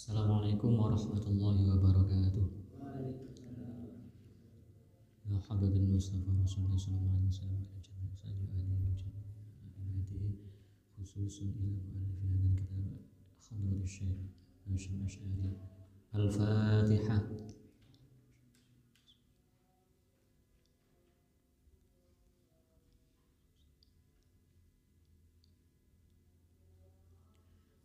Assalamualaikum warahmatullahi wabarakatuh. Ya Habibul Mustafa Rasulullah sallallahu alaihi wasallam jannah saja ahli jannah hadi khususun ila mu'allif hadha kitab Hadrat Syekh Hashim Asy'ari Al-Fatihah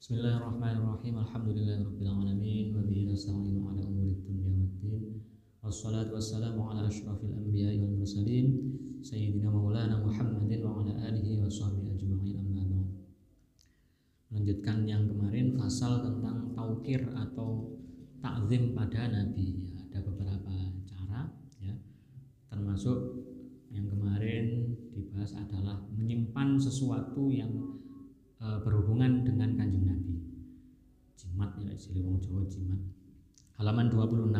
Bismillahirrahmanirrahim. Alhamdulillahirabbil alamin wa bihi nasta'inu ala umuri dunya waddin. Wassalatu wassalamu ala asyrafil anbiya'i wal mursalin sayyidina maulana Muhammadin wa ala alihi wa sahbihi ajma'in amma ba'd. Melanjutkan yang kemarin pasal tentang taukir atau takzim pada nabi. Ya, ada beberapa cara ya. Termasuk yang kemarin dibahas adalah menyimpan sesuatu yang e, berhubungan dengan kanjeng Nabi. Jimat ya istilah wong Jawa jimat. Halaman 26.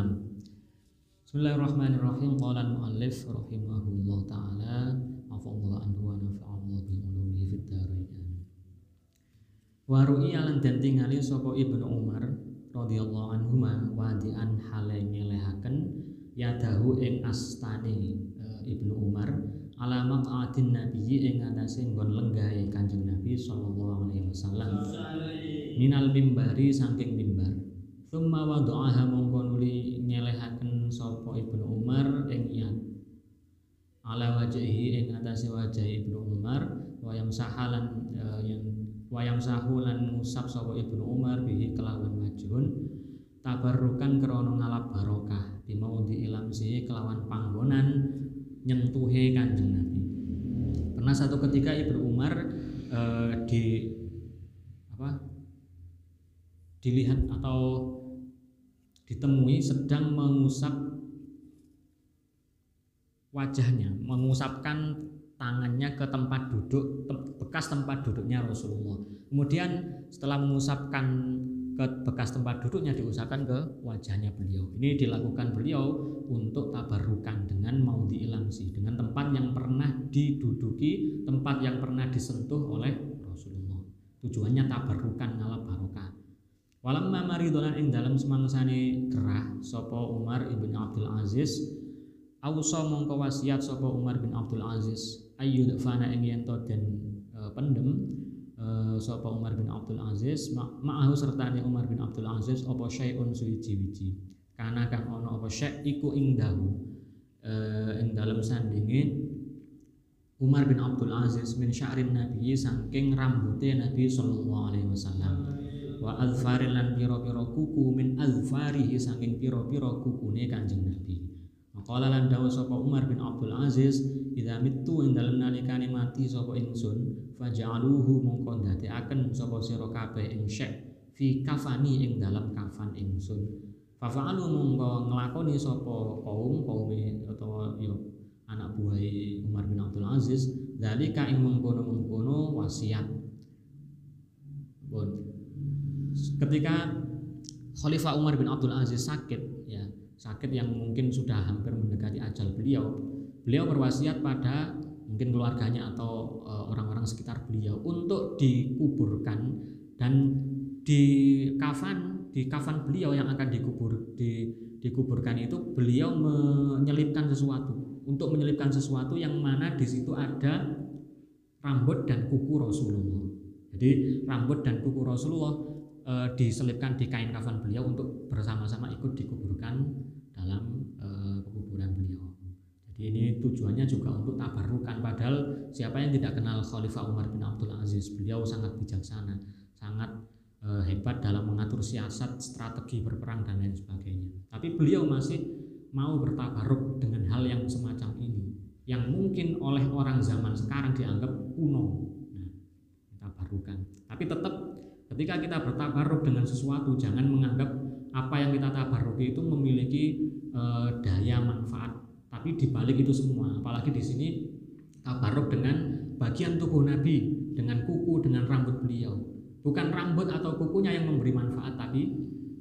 Bismillahirrahmanirrahim. Qala al-muallif rahimahullah taala afallahu anhu wa nafa'allahu bi ulumihi fid dharain. Wa ru'iya lan den tingali sapa Ibnu Umar radhiyallahu anhuma wadi'an hale ngelehaken yadahu ing astane e, Ibnu Umar ala maq'adin nabiyyi ing atase nggon lenggahe Kanjeng Nabi sallallahu alaihi wasallam. Minal mimbari saking mimbar. Thumma wada'aha mongko nuli nyelehaken sapa Ibnu Umar ing iyad ala wajhihi ing atase wajah Ibnu Umar wayam sahalan uh, yang wayam sahulan ngusap sapa Ibnu Umar bihi kelawan wajhun tabarrukan krana ngalap barokah. Bimaudi ilamsi kelawan panggonan nyentuhe kanjeng Nabi. Pernah satu ketika Ibnu Umar e, di apa dilihat atau ditemui sedang mengusap wajahnya, mengusapkan tangannya ke tempat duduk bekas tempat duduknya Rasulullah. Kemudian setelah mengusapkan ke bekas tempat duduknya diusapkan ke wajahnya beliau. Ini dilakukan beliau untuk tabarukan dengan mau diilamsi dengan tempat yang pernah diduduki, tempat yang pernah disentuh oleh Rasulullah. Tujuannya tabarukan ngalap barokah. Walamma maridolan ing dalam semangsane gerah sopo Umar ibn Abdul Aziz Ausa mongko wasiat sapa Umar bin Abdul Aziz ayu fana ing yen den e, pendem e, sapa Umar bin Abdul Aziz? Ma'ahu sertane Umar bin Abdul Aziz apa syai'un suwiji-wiji kana kang ana apa syai' iku ing dahu e, ing dalem sandinge Umar bin Abdul Aziz min sya'rin nabi saking rambute Nabi sallallahu alaihi wasallam. Wa azfarin lan pira-pira kuku min azfarihi saking pira-pira kukune Kanjeng Nabi Qala lan dawuh sapa Umar bin Abdul Aziz, "Idza mittu ing dalem nalikane mati sapa ingsun, faj'aluhu mongko ndadekaken sapa sira kabeh ing syek fi kafani ing dalam kafan ingsun." Fafa'alu mongko nglakoni sapa kaum kaum utawa yo anak buah Umar bin Abdul Aziz, dalika ing mengkono-mengkono wasiat. Bon. Ketika Khalifah Umar bin Abdul Aziz sakit, ya sakit yang mungkin sudah hampir mendekati ajal beliau, beliau berwasiat pada mungkin keluarganya atau e, orang-orang sekitar beliau untuk dikuburkan dan di kafan di kafan beliau yang akan dikubur di dikuburkan itu beliau menyelipkan sesuatu. Untuk menyelipkan sesuatu yang mana di situ ada rambut dan kuku Rasulullah. Jadi rambut dan kuku Rasulullah e, diselipkan di kain kafan beliau untuk bersama-sama ikut dikuburkan dalam e, beliau. Jadi ini tujuannya juga untuk tabarukan padahal siapa yang tidak kenal Khalifah Umar bin Abdul Aziz, beliau sangat bijaksana, sangat e, hebat dalam mengatur siasat, strategi berperang dan lain sebagainya. Tapi beliau masih mau bertabaruk dengan hal yang semacam ini yang mungkin oleh orang zaman sekarang dianggap kuno. Nah, tabarukan. Tapi tetap ketika kita bertabaruk dengan sesuatu jangan menganggap apa yang kita tabaruki itu memiliki e, daya manfaat. Tapi dibalik itu semua, apalagi di sini tabaruk dengan bagian tubuh Nabi, dengan kuku, dengan rambut beliau. Bukan rambut atau kukunya yang memberi manfaat, tapi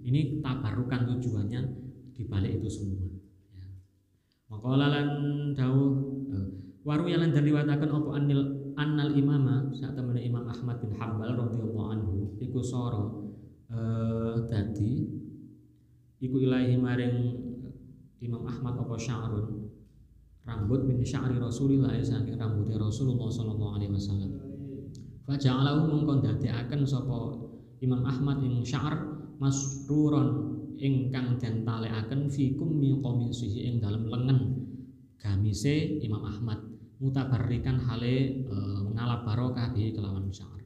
ini tabarukan tujuannya dibalik itu semua. Ya. Maqala lan dawuh waru yang dan riwayataken apa anil annal imama saat temen Imam Ahmad bin Hambal radhiyallahu anhu iku soro eh iku ilahi maring Imam Ahmad apa sya'run rambut min sya'ri Rasulillah saking rambutnya Rasulullah sallallahu alaihi wasallam. Faja'alahu mongko dadekaken sapa Imam Ahmad ing sya'r masruron ingkang den talekaken fi kummi qamisihi ing dalem lengen. Gamise Imam Ahmad mutabarrikan hale e, ngalap barokah bi kelawan sya'r.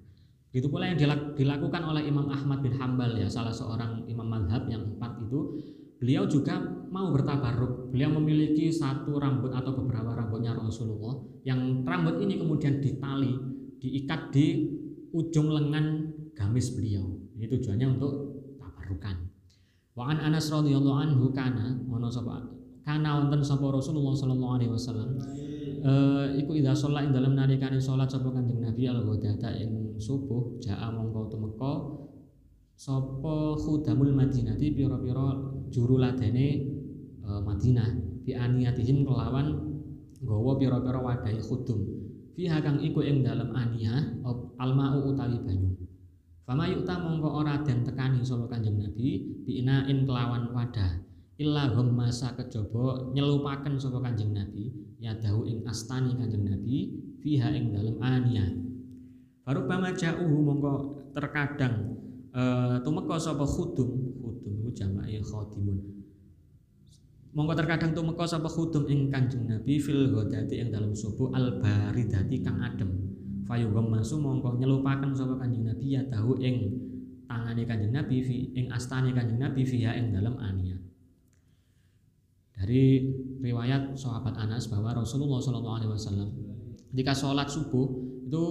Itu pula yang dilakukan oleh Imam Ahmad bin Hambal ya salah seorang imam madhab yang empat itu beliau juga mau bertabaruk. Beliau memiliki satu rambut atau beberapa rambutnya Rasulullah yang rambut ini kemudian ditali, diikat di ujung lengan gamis beliau. Ini tujuannya untuk tabarukan. Wa an Anas radhiyallahu anhu kana ono sapa kana wonten sapa Rasulullah sallallahu alaihi wasallam uh, iku idza sholat ing dalem nalikane salat sapa Kanjeng Nabi al-ghadata ing subuh jaa mongko temeka sapa khudamul Madinah? Di pira-pira juru ladene uh, Madinah. Bi aniyatihim kelawan nggawa pira-pira wadahi khudum. Fiha kang iku ing dalem aniyah almau utawi banyu. Fama yukta mongko ora den tekani sapa Kanjeng Nabi biinain kelawan wadah. Illa masa kejaba nyelupaken sapa Kanjeng Nabi ya dahu ing astani Kanjeng Nabi fiha ing dalem ania Farubama ja'uhu mongko terkadang e, tumeka sapa khudum? Khudum iku jamake khadimun. Mongko terkadang tumeka sapa khudum ing Kanjeng Nabi fil ghadati ing dalem subuh al baridati kang adem. Fayugam masu mongko nyelupaken sapa Kanjeng Nabi ya dahu ing tangane Kanjeng Nabi fi ing astani Kanjeng Nabi fiha ing dalem ania. Dari riwayat sahabat Anas bahwa Rasulullah Alaihi Wasallam ketika sholat subuh itu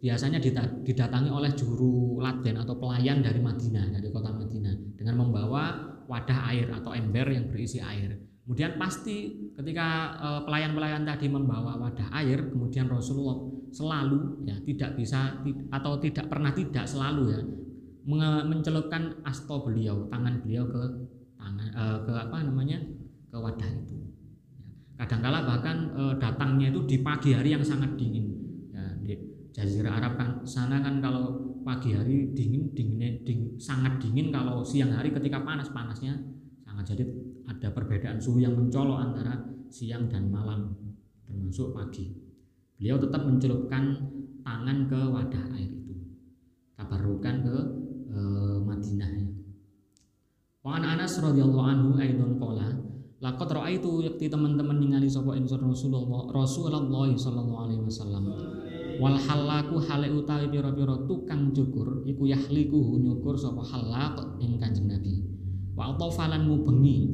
biasanya didatangi oleh juru laden atau pelayan dari Madinah dari kota Madinah dengan membawa wadah air atau ember yang berisi air. Kemudian pasti ketika eh, pelayan-pelayan tadi membawa wadah air, kemudian Rasulullah selalu ya tidak bisa atau tidak pernah tidak selalu ya mencelupkan asto beliau, tangan beliau ke tangan eh, ke apa namanya ke wadah itu. Ya. Kadangkala bahkan e, datangnya itu di pagi hari yang sangat dingin. Jazirah Arab sana kan kalau pagi hari dingin dinginnya ding, sangat dingin kalau siang hari ketika panas panasnya sangat jadi ada perbedaan suhu yang mencolok antara siang dan malam termasuk pagi. Beliau tetap mencelupkan tangan ke wadah air itu. Tabarukan ke e, Madinah. Wa Anas radhiyallahu anhu aidon qala Lakot roa itu yakti teman-teman ningali sapa ingsun Rasulullah Rasulullah sallallahu alaihi wasallam. Wal halaku hale utawi pira-pira tukang cukur iku yahliku nyukur sapa halak ing Kanjeng Nabi. Wa atafalan mubengi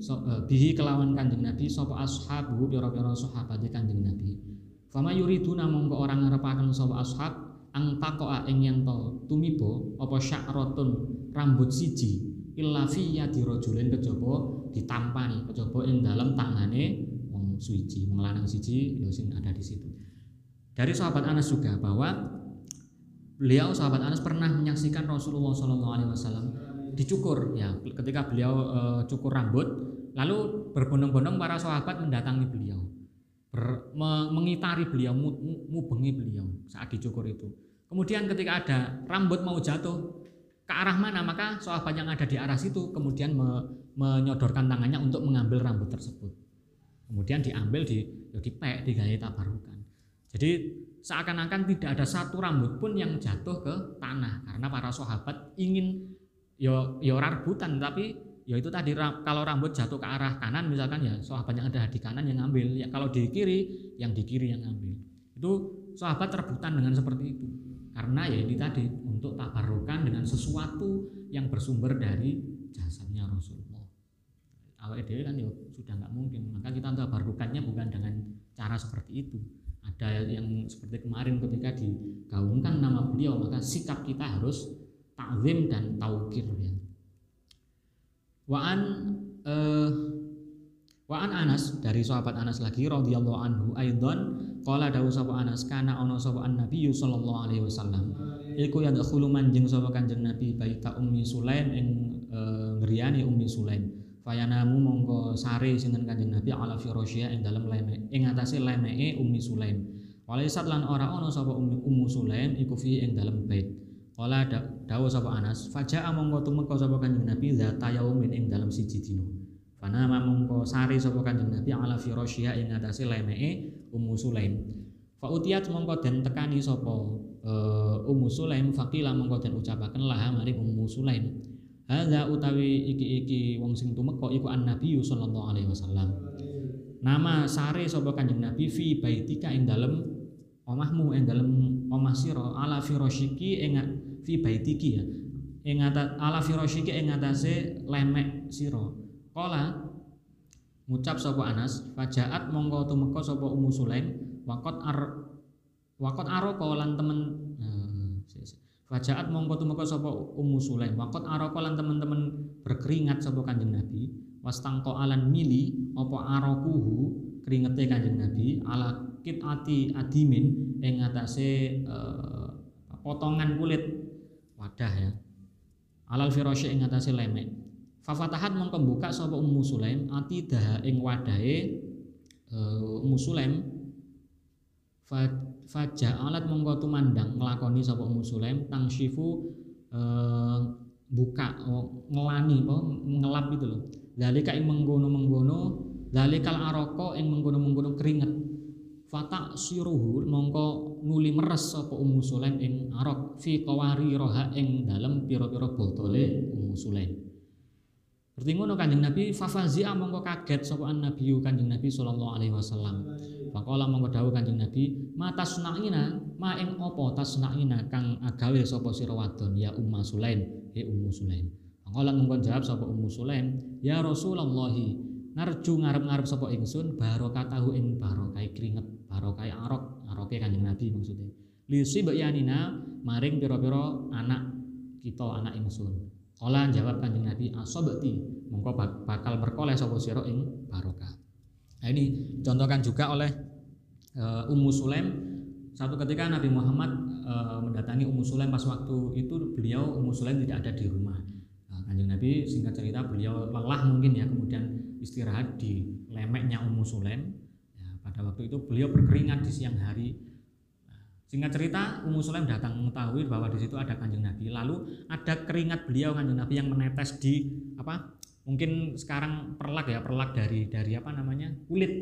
so, uh, bihi kelawan Kanjeng Nabi sapa ashabu pira-pira sahabat Kanjeng Nabi. Fama yuriduna mongko orang ngarepaken sapa ashab ang takoa ing yen to tumibo apa sya'ratun rambut siji illa fi yadi rajulin ditampani kejaba ing dalam tangane wong suci wong lanang siji ya ada di situ dari sahabat Anas juga bahwa beliau sahabat Anas pernah menyaksikan Rasulullah Wasallam dicukur ya ketika beliau e, cukur rambut lalu berbondong-bondong para sahabat mendatangi beliau ber, me, mengitari beliau mubengi beliau saat dicukur itu. Kemudian ketika ada rambut mau jatuh ke arah mana maka sahabat yang ada di arah situ kemudian me, menyodorkan tangannya untuk mengambil rambut tersebut. Kemudian diambil di ya dipek digaya tabarukan jadi seakan-akan tidak ada satu rambut pun yang jatuh ke tanah karena para sahabat ingin yo ya, yo ya rebutan tapi ya itu tadi kalau rambut jatuh ke arah kanan misalkan ya sahabat yang ada di kanan yang ngambil ya kalau di kiri yang di kiri yang ngambil itu sahabat rebutan dengan seperti itu karena ya ini tadi untuk tabarukan dengan sesuatu yang bersumber dari jasadnya Rasulullah. Awal kan ya sudah nggak mungkin, maka kita tabarukannya bukan dengan cara seperti itu. Ada yang seperti kemarin ketika digaungkan nama beliau, maka sikap kita harus takzim dan taukir ya. Waan eh, Waan Anas dari sahabat Anas lagi radhiyallahu anhu aidan Qala dawu sapa Anas kana ana sapa Nabi sallallahu alaihi wasallam. Iku yadkhulu manjing sapa Kanjeng Nabi baita Ummi Sulaim ing e, ngriyane Ummi Sulaim. Fayanamu mongko sare sinten Kanjeng Nabi ala firasya ing dalem leme ing atase lemeke Ummi Sulaim. Walaisat lan ora ana sapa Ummi Ummu Sulaim iku fi ing dalem bait. Kala dawu sapa Anas, faja'a mongko tumeka sapa Kanjeng Nabi zata yaumin ing dalem siji dina. Fanama mongko sari sapa Kanjeng Nabi ala firasyiha ing atase lemeke Ummu Sulaim. Fa utiyat mongko den tekani sapa uh, Sulaim faqila mongko den ucapaken laha maring Ummu Sulaim. Hadza utawi iki-iki wong sing tumeka iku an-nabi sallallahu alaihi wasallam. Nama sare sapa Kanjeng Nabi? Fi baitika ing dalem omahmu ing dalem omah sira ala firasyiki ing fi baitiki ya. Ing ala firasyiki ing atase lemek sira. Kala ngucap sapa Anas fajaat mongko tumeka sapa Ummu Sulaim waqat ar waqat araka lan temen fajaat mongko tumeka sapa Ummu Sulaim. Waqat araka lan temen-temen berkeringat sapa Kanjeng Nabi. Wastangko alan mili apa arakuhu keringete Kanjeng Nabi. Ala kitati adimin ing atase uh, potongan kulit. Wadah ya. Alal firasy ing atase lemek. Fafatahat mongko buka sapa Ummu Sulaim ati daha ing wadahe uh, Ummu Sulaim alat mongko tumandang nglakoni sapa Sulaim tangsyifu uh, buka oh, ngelani apa ngelap gitu loh dalika ing menggono-menggono dalikal aroko ing menggono-menggono keringet Fata siruhu mongko nuli meres sapa Ummu Sulaim ing arok fi qawari roha ing dalem pira-pira botole Ummu Sulaim. Berarti ngono Kanjeng Nabi fafazia mongko kaget sapa Nabi Kanjeng Nabi sallallahu alaihi wasallam. Faqala mongko dawuh Kanjeng Nabi, "Mata sunakina, ma ing apa tasnaina kang agawe sapa sira wadon? Ya Ummu Sulaim, he Ummu Sulaim." Faqala mongko jawab sapa Ummu Sulaim, "Ya Rasulullah, narju ngarep-ngarep sapa ingsun barokatahu ing barokah keringet barokah arok aroke kanjeng Nabi maksudnya. Lisi yanina maring pira-pira anak kita anak ingsun. Kala jawab kanjeng Nabi asobati. Mongko bakal berkoleh sapa sira ing barokah nah ini contohkan juga oleh uh, Ummu Sulaim satu ketika Nabi Muhammad uh, mendatangi Ummu Sulaim pas waktu itu beliau Ummu Sulaim tidak ada di rumah nah, kanjeng Nabi singkat cerita beliau lelah mungkin ya kemudian istirahat di lemeknya Ummu Sulaim pada waktu itu beliau berkeringat di siang hari. Singkat cerita, Ummu Sulaim datang mengetahui bahwa di situ ada kanjeng Nabi. Lalu ada keringat beliau kanjeng Nabi yang menetes di apa? Mungkin sekarang perlak ya, perlak dari dari apa namanya? Kulit.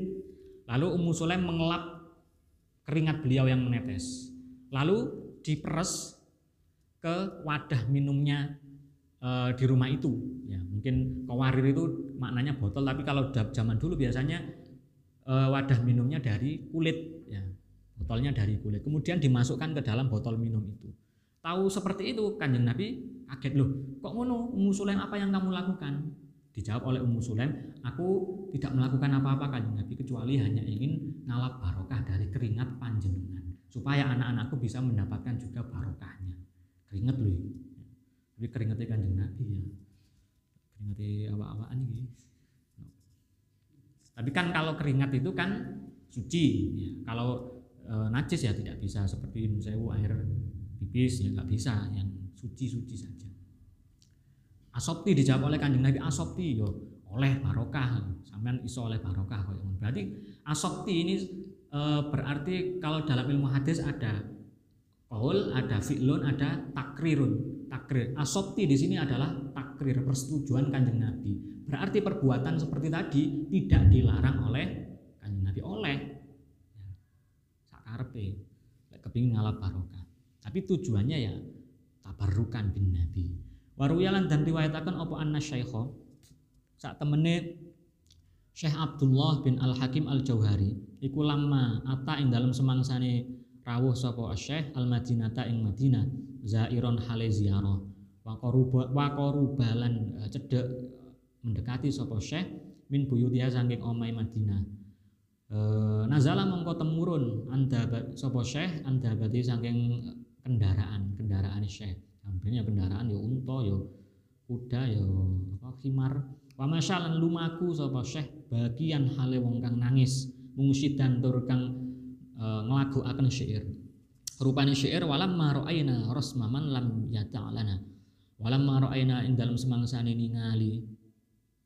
Lalu Ummu Sulaim mengelap keringat beliau yang menetes. Lalu diperes ke wadah minumnya e, di rumah itu. Ya mungkin kawarir itu maknanya botol tapi kalau zaman dulu biasanya Eh, wadah minumnya dari kulit. Ya botolnya dari kulit. Kemudian dimasukkan ke dalam botol minum itu. Tahu seperti itu kanjeng Nabi kaget loh kok ngono? Ummu Sulaim apa yang kamu lakukan dijawab oleh Ummu Sulaim aku tidak melakukan apa-apa kanjeng Nabi kecuali hanya ingin ngalap barokah dari keringat panjenengan supaya anak-anakku bisa mendapatkan juga barokahnya keringat loh tapi keringatnya kanjeng Nabi ya keringatnya apa-apaan ini tapi kan kalau keringat itu kan suci. Ya. Kalau e, najis ya tidak bisa seperti sewu air pipis ya nggak bisa yang suci-suci saja. Asopti dijawab oleh kanjeng Nabi asopti yo oleh barokah. Sampean iso oleh barokah berarti asopti ini e, berarti kalau dalam ilmu hadis ada kaul ada fi'lun ada takrirun. Takrir. Asopti di sini adalah takrir persetujuan kanjeng Nabi. Berarti perbuatan seperti tadi tidak dilarang oleh kanjeng Nabi. Oleh. Sakarpe kepingin ngalap barokah. Tapi tujuannya ya tabarukan bin Nabi. Waruyalan dan riwayatakan opo anna syaikho saat temene Syekh Abdullah bin Al Hakim Al Jauhari iku lama ata ing dalam semangsane rawuh sapa Syekh Al Madinata ing Madinah zairon hale ziarah wa qarubalan eh, cedek mendekati sapa Syekh min buyutiha saking omai Madinah. E, nazala mongko temurun anda sapa Syekh anda berarti saking kendaraan kendaraan Syekh. Hampirnya kendaraan ya unta ya kuda ya apa khimar. Wa masyalan lumaku sapa Syekh bagian hale wong kang nangis mungsidan tur kang e, nglagokaken syair. Rupane syair walam ma ra'aina rasmaman lam yata'lana. Walam ma ra'aina ing dalem semangsane ningali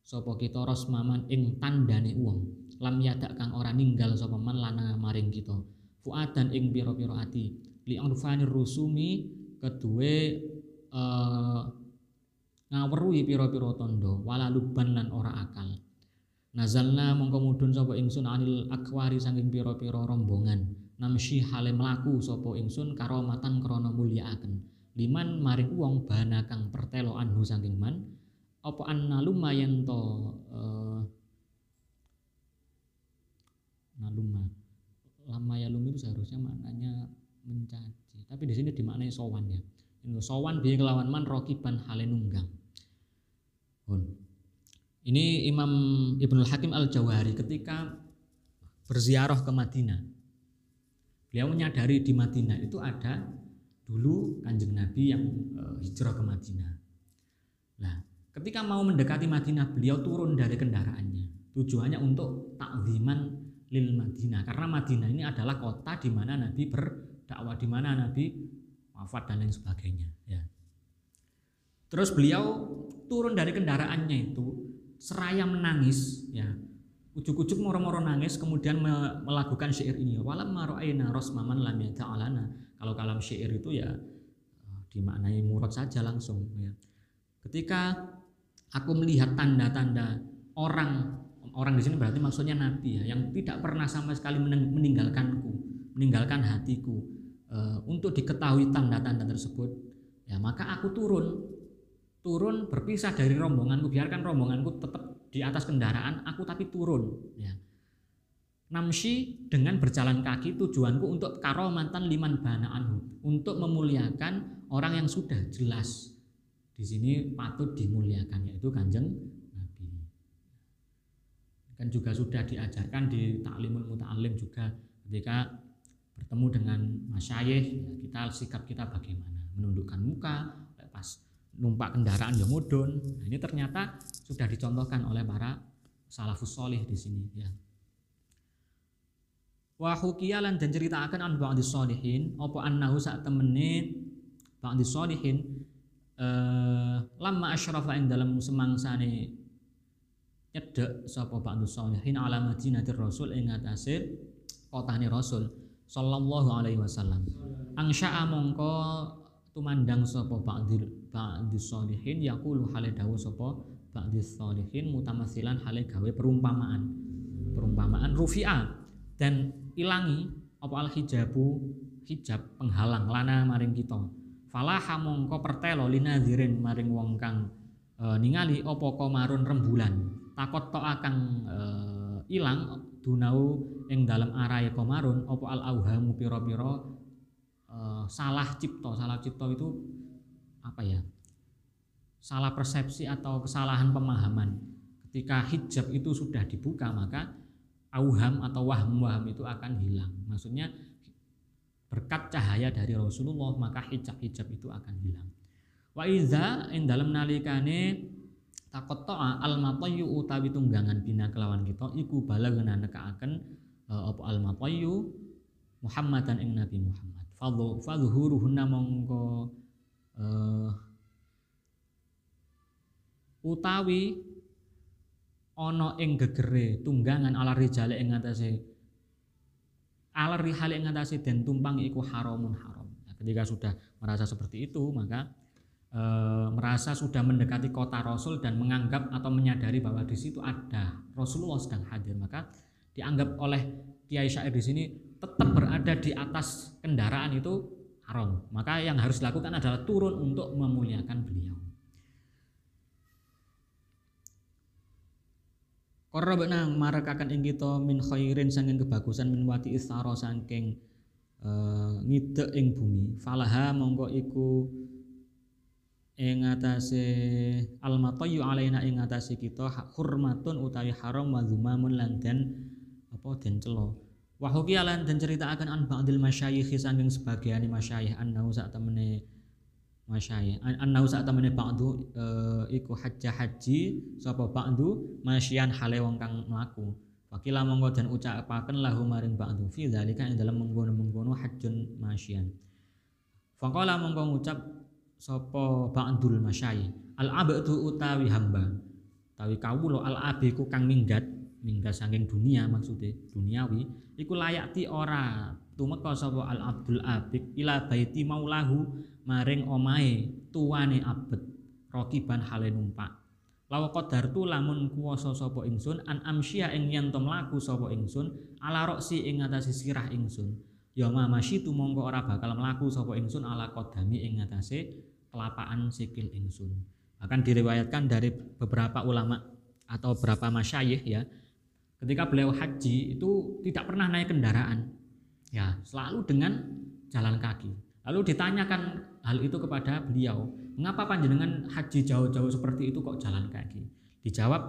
sapa kita rasmaman ing tandane wong lam yadak kang ora ninggal sapa man lana maring kita fuadan ing pira-pira ati li rusumi kedue eh, ngawruhi pira-pira tandha wala luban lan ora akal. Nazalna mongko mudhun sapa ingsun anil akwari saking pira-pira rombongan. Namsi hale mlaku sapa ingsun karomatan krana mulyakaken. Liman maring wong bana kang pertelo anhu saking man apa anna lumayan to uh, naluma lama ya lumi itu seharusnya maknanya mencaci. Tapi di sini dimaknai sowan ya. Sowan biar kelawan man rokiban hale nunggang. Ini Imam Ibnul Hakim Al Jawahari ketika berziarah ke Madinah. Beliau menyadari di Madinah itu ada dulu kanjeng Nabi yang uh, hijrah ke Madinah. Nah, ketika mau mendekati Madinah, beliau turun dari kendaraannya. Tujuannya untuk takziman lil Madinah. Karena Madinah ini adalah kota di mana Nabi berdakwah, di mana Nabi wafat dan lain sebagainya. Ya. Terus beliau turun dari kendaraannya itu seraya menangis, ya ujuk-ujuk moro-moro nangis kemudian melakukan syair ini walam maro'aina rosmaman lam yata'alana kalau kalam syair itu ya eh, dimaknai murad saja langsung ya ketika aku melihat tanda-tanda orang orang di sini berarti maksudnya nabi ya yang tidak pernah sama sekali meninggalkanku meninggalkan hatiku e, untuk diketahui tanda-tanda tersebut ya maka aku turun. Turun berpisah dari rombonganku. Biarkan rombonganku tetap di atas kendaraan aku tapi turun ya. Namsi dengan berjalan kaki tujuanku untuk karomatan liman bana anhu untuk memuliakan orang yang sudah jelas. Di sini patut dimuliakan yaitu kanjeng nabi. Kan juga sudah diajarkan di taklimul muta'alim juga ketika bertemu dengan masyayikh ya kita sikap kita bagaimana menundukkan muka pas numpak kendaraan yang mudun. Nah, ini ternyata sudah dicontohkan oleh para salafus solih di sini ya. Wa hukiyalan dan ceritakan an ba'di solihin apa annahu saat temene ba'di solihin eh, lama asyrafa ing dalam semangsane nyedek sapa ba'di solihin ala madinatir rasul ing atase kotane rasul sallallahu alaihi wasallam. Angsya'a mongko tumandang sapa ba'dil ba'di sholihin yaqulu hale dawuh sapa ba'di sholihin mutamasilan hale gawe perumpamaan. Perumpamaan rufi'a. Dan ilangi apa al hijabu hijab penghalang lana maring kita. Falaha mongko pertelo linadirin maring wong kang e, ningali apa komarun rembulan. Takot to akan e, ilang dunau ing dalam arai komarun apa al auhamu piro-piro e, salah cipto salah cipto itu apa ya? Salah persepsi atau kesalahan pemahaman. Ketika hijab itu sudah dibuka maka auham atau waham-waham itu akan hilang. Maksudnya berkat cahaya dari Rasulullah maka hijab-hijab itu akan hilang. Wa iza ing dalam nalikane takotoa al matayu utawi tunggangan bina kelawan kita iku balagna nekaaken uh, apa al matayu Muhammadan ing Nabi Muhammad fadhu fadhuruhunna mongko uh, utawi ana ing gegere tunggangan ala rijale ing ngatasé ala rihale ing ngatasé den tumpang iku haramun haram. Nah, ketika sudah merasa seperti itu maka e, merasa sudah mendekati kota Rasul dan menganggap atau menyadari bahwa di situ ada Rasulullah sedang hadir maka dianggap oleh Kiai Syair di sini tetap berada di atas kendaraan itu haram. Maka yang harus dilakukan adalah turun untuk memuliakan beliau. Korabna marakakan ing kita min khairin sanging kebagusan min wati isara saking uh, ngidek ing bumi. Falaha mongko iku ing atase almatayu alaina ing atase kita hurmatun utawi haram wa zumamun lan apa den celo. Wa hukiyalan dan ceritakan an ba'dil masyayikh saking sebagian masyayikh annahu sak temene masyayikh annahu sak temene ba'du e, iku hajja haji sapa ba'du masyian hale wong kang mlaku. Wakila monggo dan ucapaken lahu maring ba'du fi dzalika ing dalam menggono-menggono hajjun masyian. Faqala monggo ngucap sapa ba'dul masyayikh al abdu utawi hamba. Utawi kawula al abiku kang minggat mingga saking dunia maksudnya duniawi iku layak ti ora tumeka sapa al abdul abik ila baiti maulahu maring omahe tuane abet rokiban hale numpak. Lawa qadartu lamun kuwasa sapa ingsun an amsya ing yen mlaku sapa ingsun ala roksi ing ngatasi sirah ingsun. Ya mamashi tu mongko ora bakal mlaku sapa ingsun ala qadami ing ngatasi kelapaan sikil ingsun. Akan diriwayatkan dari beberapa ulama atau beberapa masyayikh ya ketika beliau haji itu tidak pernah naik kendaraan. Ya selalu dengan jalan kaki. Lalu ditanyakan hal itu kepada beliau mengapa panjenengan haji jauh-jauh seperti itu kok jalan kaki? Dijawab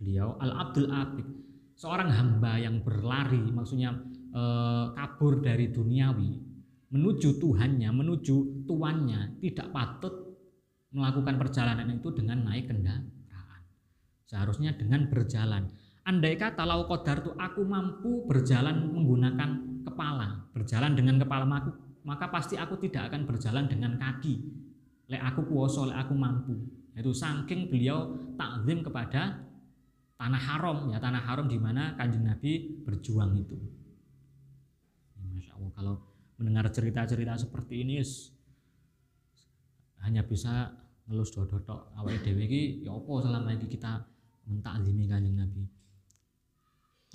beliau al abdul abik seorang hamba yang berlari maksudnya eh, kabur dari duniawi menuju Tuhannya menuju tuannya tidak patut melakukan perjalanan itu dengan naik kendaraan. Seharusnya dengan berjalan andai kata lau kodar tuh aku mampu berjalan menggunakan kepala berjalan dengan kepala aku maka pasti aku tidak akan berjalan dengan kaki. Lek aku kuoso lek aku mampu. Itu saking beliau takzim kepada tanah haram. Ya tanah haram di mana kanjeng nabi berjuang itu. Masya allah kalau mendengar cerita-cerita seperti ini hanya bisa ngelus dodo awal dewi ya apa selama ini kita mentaklimi kanjeng nabi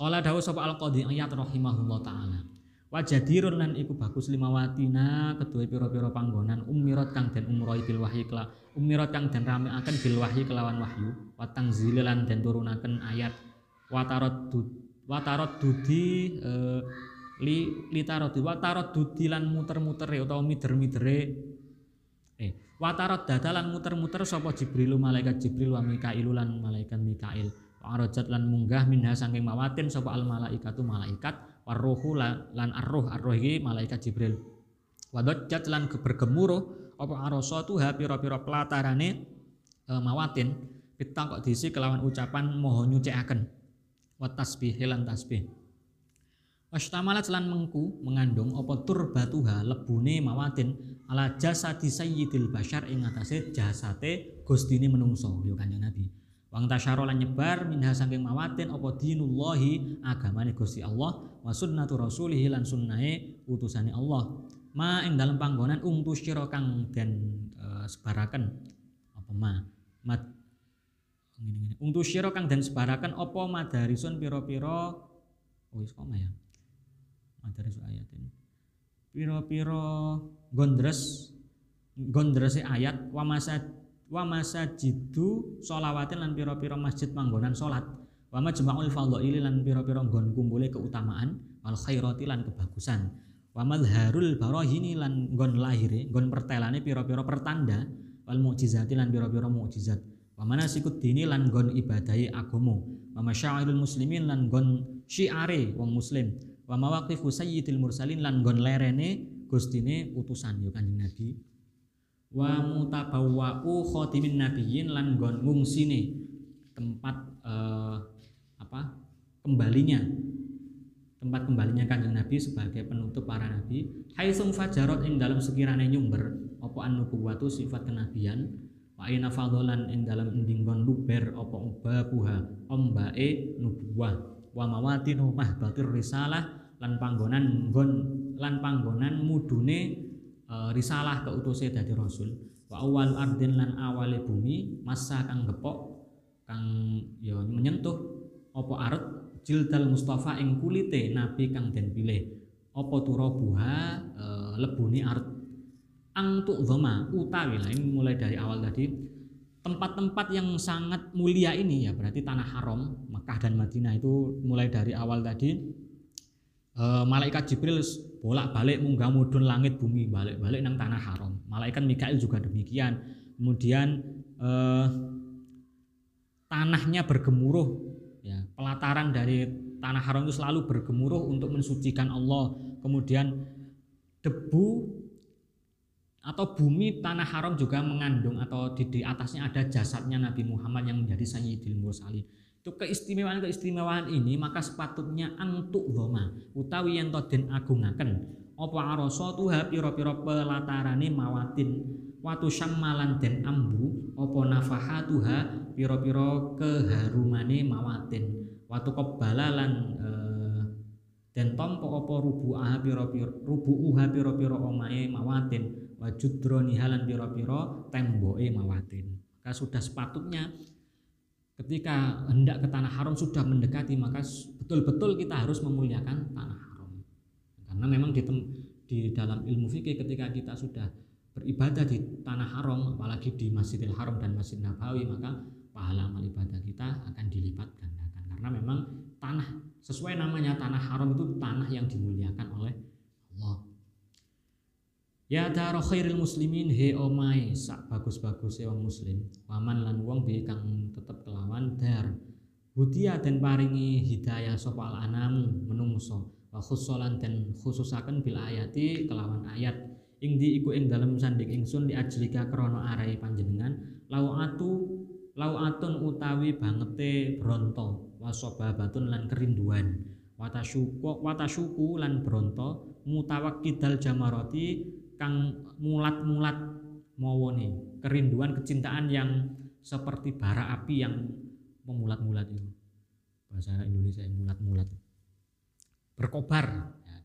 Kala dawuh sapa Al-Qadhi ayat rahimahullah taala. Wajadirun lan iku bagus limawatina kedua pira-pira panggonan umirat kang den umrohi bil wahyi kela umirat kang den rameaken bil wahyi kelawan wahyu watang zilan den turunaken ayat watarot dud watarot dudi eh, li litarot watarot dudi lan muter-mutere utawa mider-midere eh watarot dadalan muter-muter sapa Jibril malaikat Jibril wa Mikail lan malaikat Mikail Arojat lan munggah minha saking mawatin sapa al malaikatu malaikat warruhu lan arruh arruh iki malaikat Jibril. Wadajjat lan bergemuruh apa tuha pira-pira pelatarane e, mawatin pitang kok diisi kelawan ucapan moho nyucikaken wa tasbih lan tasbih. Wastamalat lan mengku mengandung apa turbatuha lebune mawatin ala jasadi sayyidil bashar ing atase jasate gustine menungso yo Kanjeng Nabi. Wang tasyaro lan nyebar minha saking mawatin apa dinullahi agamane Gusti Allah wa sunnatu rasulih lan sunnahe utusane Allah. Ma ing dalam panggonan ungtu syira kang den uh, sebaraken apa ma mat ngene-ngene. Ungtu syira kang den sebaraken apa madarisun pira-pira oh wis koma ya. Madaris ayatin. Pira-pira gondres gondrese ayat wa masad wa masajidu sholawatin lan pira-pira masjid panggonan salat wa majma'ul fadhaili lan pira-pira nggon kumpule keutamaan wal khairati lan kebagusan. Wa madharul barahini lan nggon lahire nggon pertelane pira-pira pertanda wal mukjizati lan pira-pira mukjizat. Wa manasikut dini lan nggon ibadahi agama wa masyairul muslimin lan nggon syiare wong muslim. Wa mawaqifu sayyidil mursalin lan nggon lerene gustine utusan yo kanjeng Nabi wa mutabawwa'u khatimin nabiyyin lan nggon ngungsine tempat eh, apa kembalinya. Tempat kembalinya kanjeng Nabi sebagai penutup para nabi. Haitsum fajarot ing dalam sekirane nyumber apa an-nubuwatu sifat kenabian? Wa aina fadlan ing dalam endinggon luber apa ubabuha ombae nubuwah wa mawatinu mahbatir risalah lan panggonan nggon lan panggonan mudune uh, risalah keutuse dari rasul. Wa awal ardin lan awale bumi masa kang gepok kang ya menyentuh apa aret jildal mustafa ing kulite nabi kang den pilih. Apa turabuha e, lebuni aret ang dhoma utawi lah ini mulai dari awal tadi tempat-tempat yang sangat mulia ini ya berarti tanah haram Mekah dan Madinah itu mulai dari awal tadi e, malaikat Jibril bolak-balik munggah mudun langit bumi balik-balik nang tanah haram. Malaikat Mikail juga demikian. Kemudian eh, tanahnya bergemuruh ya, pelataran dari tanah haram itu selalu bergemuruh untuk mensucikan Allah. Kemudian debu atau bumi tanah haram juga mengandung atau di, di atasnya ada jasadnya Nabi Muhammad yang menjadi sayyidil mursalin itu keistimewaan-keistimewaan ini maka sepatutnya antuk dhoma utawi yang toden agungaken. Apa arasa tuha pira-pira pelatarane mawatin watu syammalan den ambu apa nafahatuha pira-pira keharumane mawatin watu kobalalan eh, dan tompo opo rubu aha piro rubu uha piro omae mawatin wajudroni halan piro temboe mawatin maka sudah sepatutnya ketika hendak ke tanah haram sudah mendekati maka betul-betul kita harus memuliakan tanah haram. Karena memang di, di dalam ilmu fikih ketika kita sudah beribadah di tanah haram apalagi di Masjidil Haram dan Masjid Nabawi maka pahala amal ibadah kita akan dilipat gandakan. Karena memang tanah sesuai namanya tanah haram itu tanah yang dimuliakan oleh Allah Ya daro khairil muslimin he omai sak bagus-bagus wong muslim. Waman lan wong bi kang tetep kelawan dar. Hudia dan paringi hidayah sapa al anam menungso wa khussolan dan khususaken bil ayati kelawan ayat. Ing di iku ing dalem sandik ingsun di ajlika krana arai panjenengan. Lau atu lauatun utawi bangete bronto. Wasobabatun lan kerinduan. Watasuku watasuku lan bronto. Mutawakkidal jamaroti kang mulat-mulat mawone kerinduan kecintaan yang seperti bara api yang memulat-mulat itu. Bahasa Indonesia mulat-mulat. Berkobar. Ya,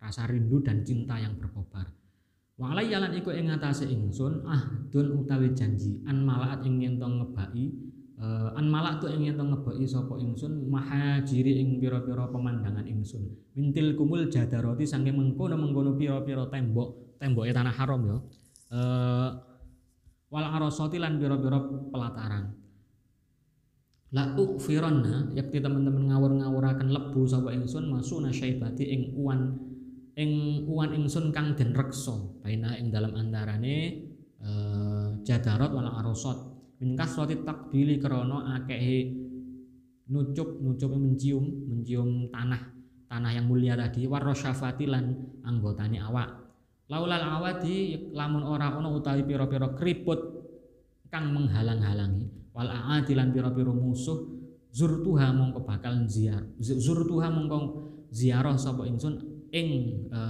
rasa rindu dan cinta yang berkobar. Walai yalan iku ing ngatasé ingsun ahdun utawi janji an malaat ing yen ngebaki uh, an malak tu ing yen ngebaki sapa ingsun? Mahajiri ing pira-pira pemandangan ingsun. Mintil kumul jadaroti sange mengkono-mengkono pira-pira tembok temboke tanah haram ya. Uh, wal arasati lan pira-pira pelataran. La ukfironna yakti teman-teman ngawur-ngawuraken lebu sapa ingsun masuna syaibati ing uwan ing uwan ingsun kang den reksa. Baina ing dalam antarane uh, jadarot wala arosot min kasrati takbili krana akehe nucup nucup mencium mencium tanah tanah yang mulia tadi warosyafati lan anggotane awak. Laulal awadi lamun ora ono utawi pira-pira keriput kang menghalang-halangi wal aadi lan pira-pira musuh zurtuha mongko bakal ziar zurtuha mongko ziarah sapa ingsun ing e,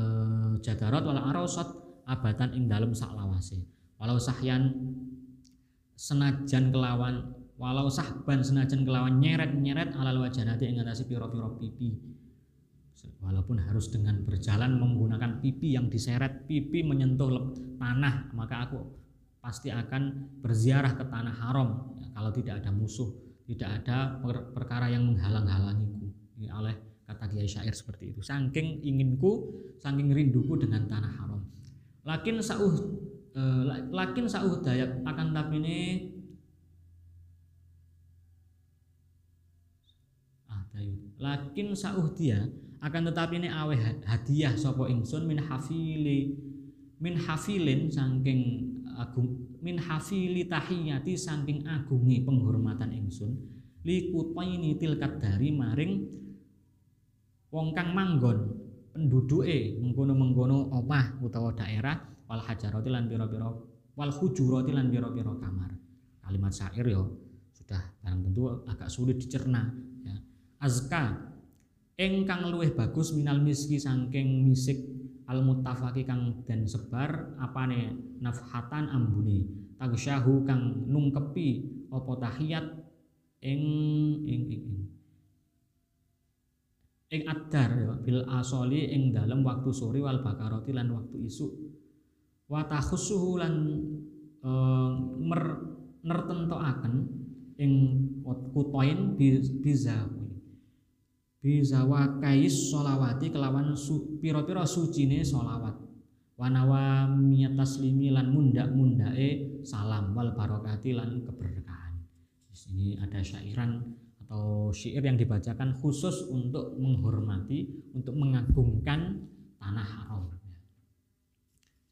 jadarat wala arosot abatan ing dalam saklawase. Walau sahyan senajan kelawan walau sahban senajan kelawan nyeret-nyeret alal wajanati ing atase pira-pira pipi. Walaupun harus dengan berjalan menggunakan pipi yang diseret pipi menyentuh tanah maka aku pasti akan berziarah ke tanah haram. Ya, kalau tidak ada musuh tidak ada per perkara yang menghalang-halangiku. Oleh kata Kiai Syair seperti itu. Saking inginku saking rinduku dengan tanah haram. Lakin sauh eh, lakin sauh dayak akan tapi ini ah dayu lakin sauh dia akan tetapi ini awe hadiah sopo ingsun min hafili min hafilin saking agung min hafili tahiyati saking agungi penghormatan ingsun likupaini tilkat dari maring wong kang manggon penduduke mengkono-mengkono omah utawa daerah wal hajarati lan pira-pira wal hujurati lan pira-pira kamar. Kalimat syair yo sudah barang tentu agak sulit dicerna ya. Azka engkang luwih bagus minal miski saking misik al muttafaqi kang den sebar apane nafhatan ambune. Tagsyahu kang nungkepi apa tahiyat ing ing ing, ing. Ing adar ya bil asoli ing dalam waktu sore wal bakaroti lan waktu isu wa takhussuhu lan e, mer nertentokaken ing kutoin bizawi. Bizawa kais solawati kelawan su, piro-piro sucine solawat wanawa miyat taslimi lan munda mundae salam wal barokati lan keberkahan. Di sini ada syairan atau syair yang dibacakan khusus untuk menghormati, untuk mengagungkan tanah haram.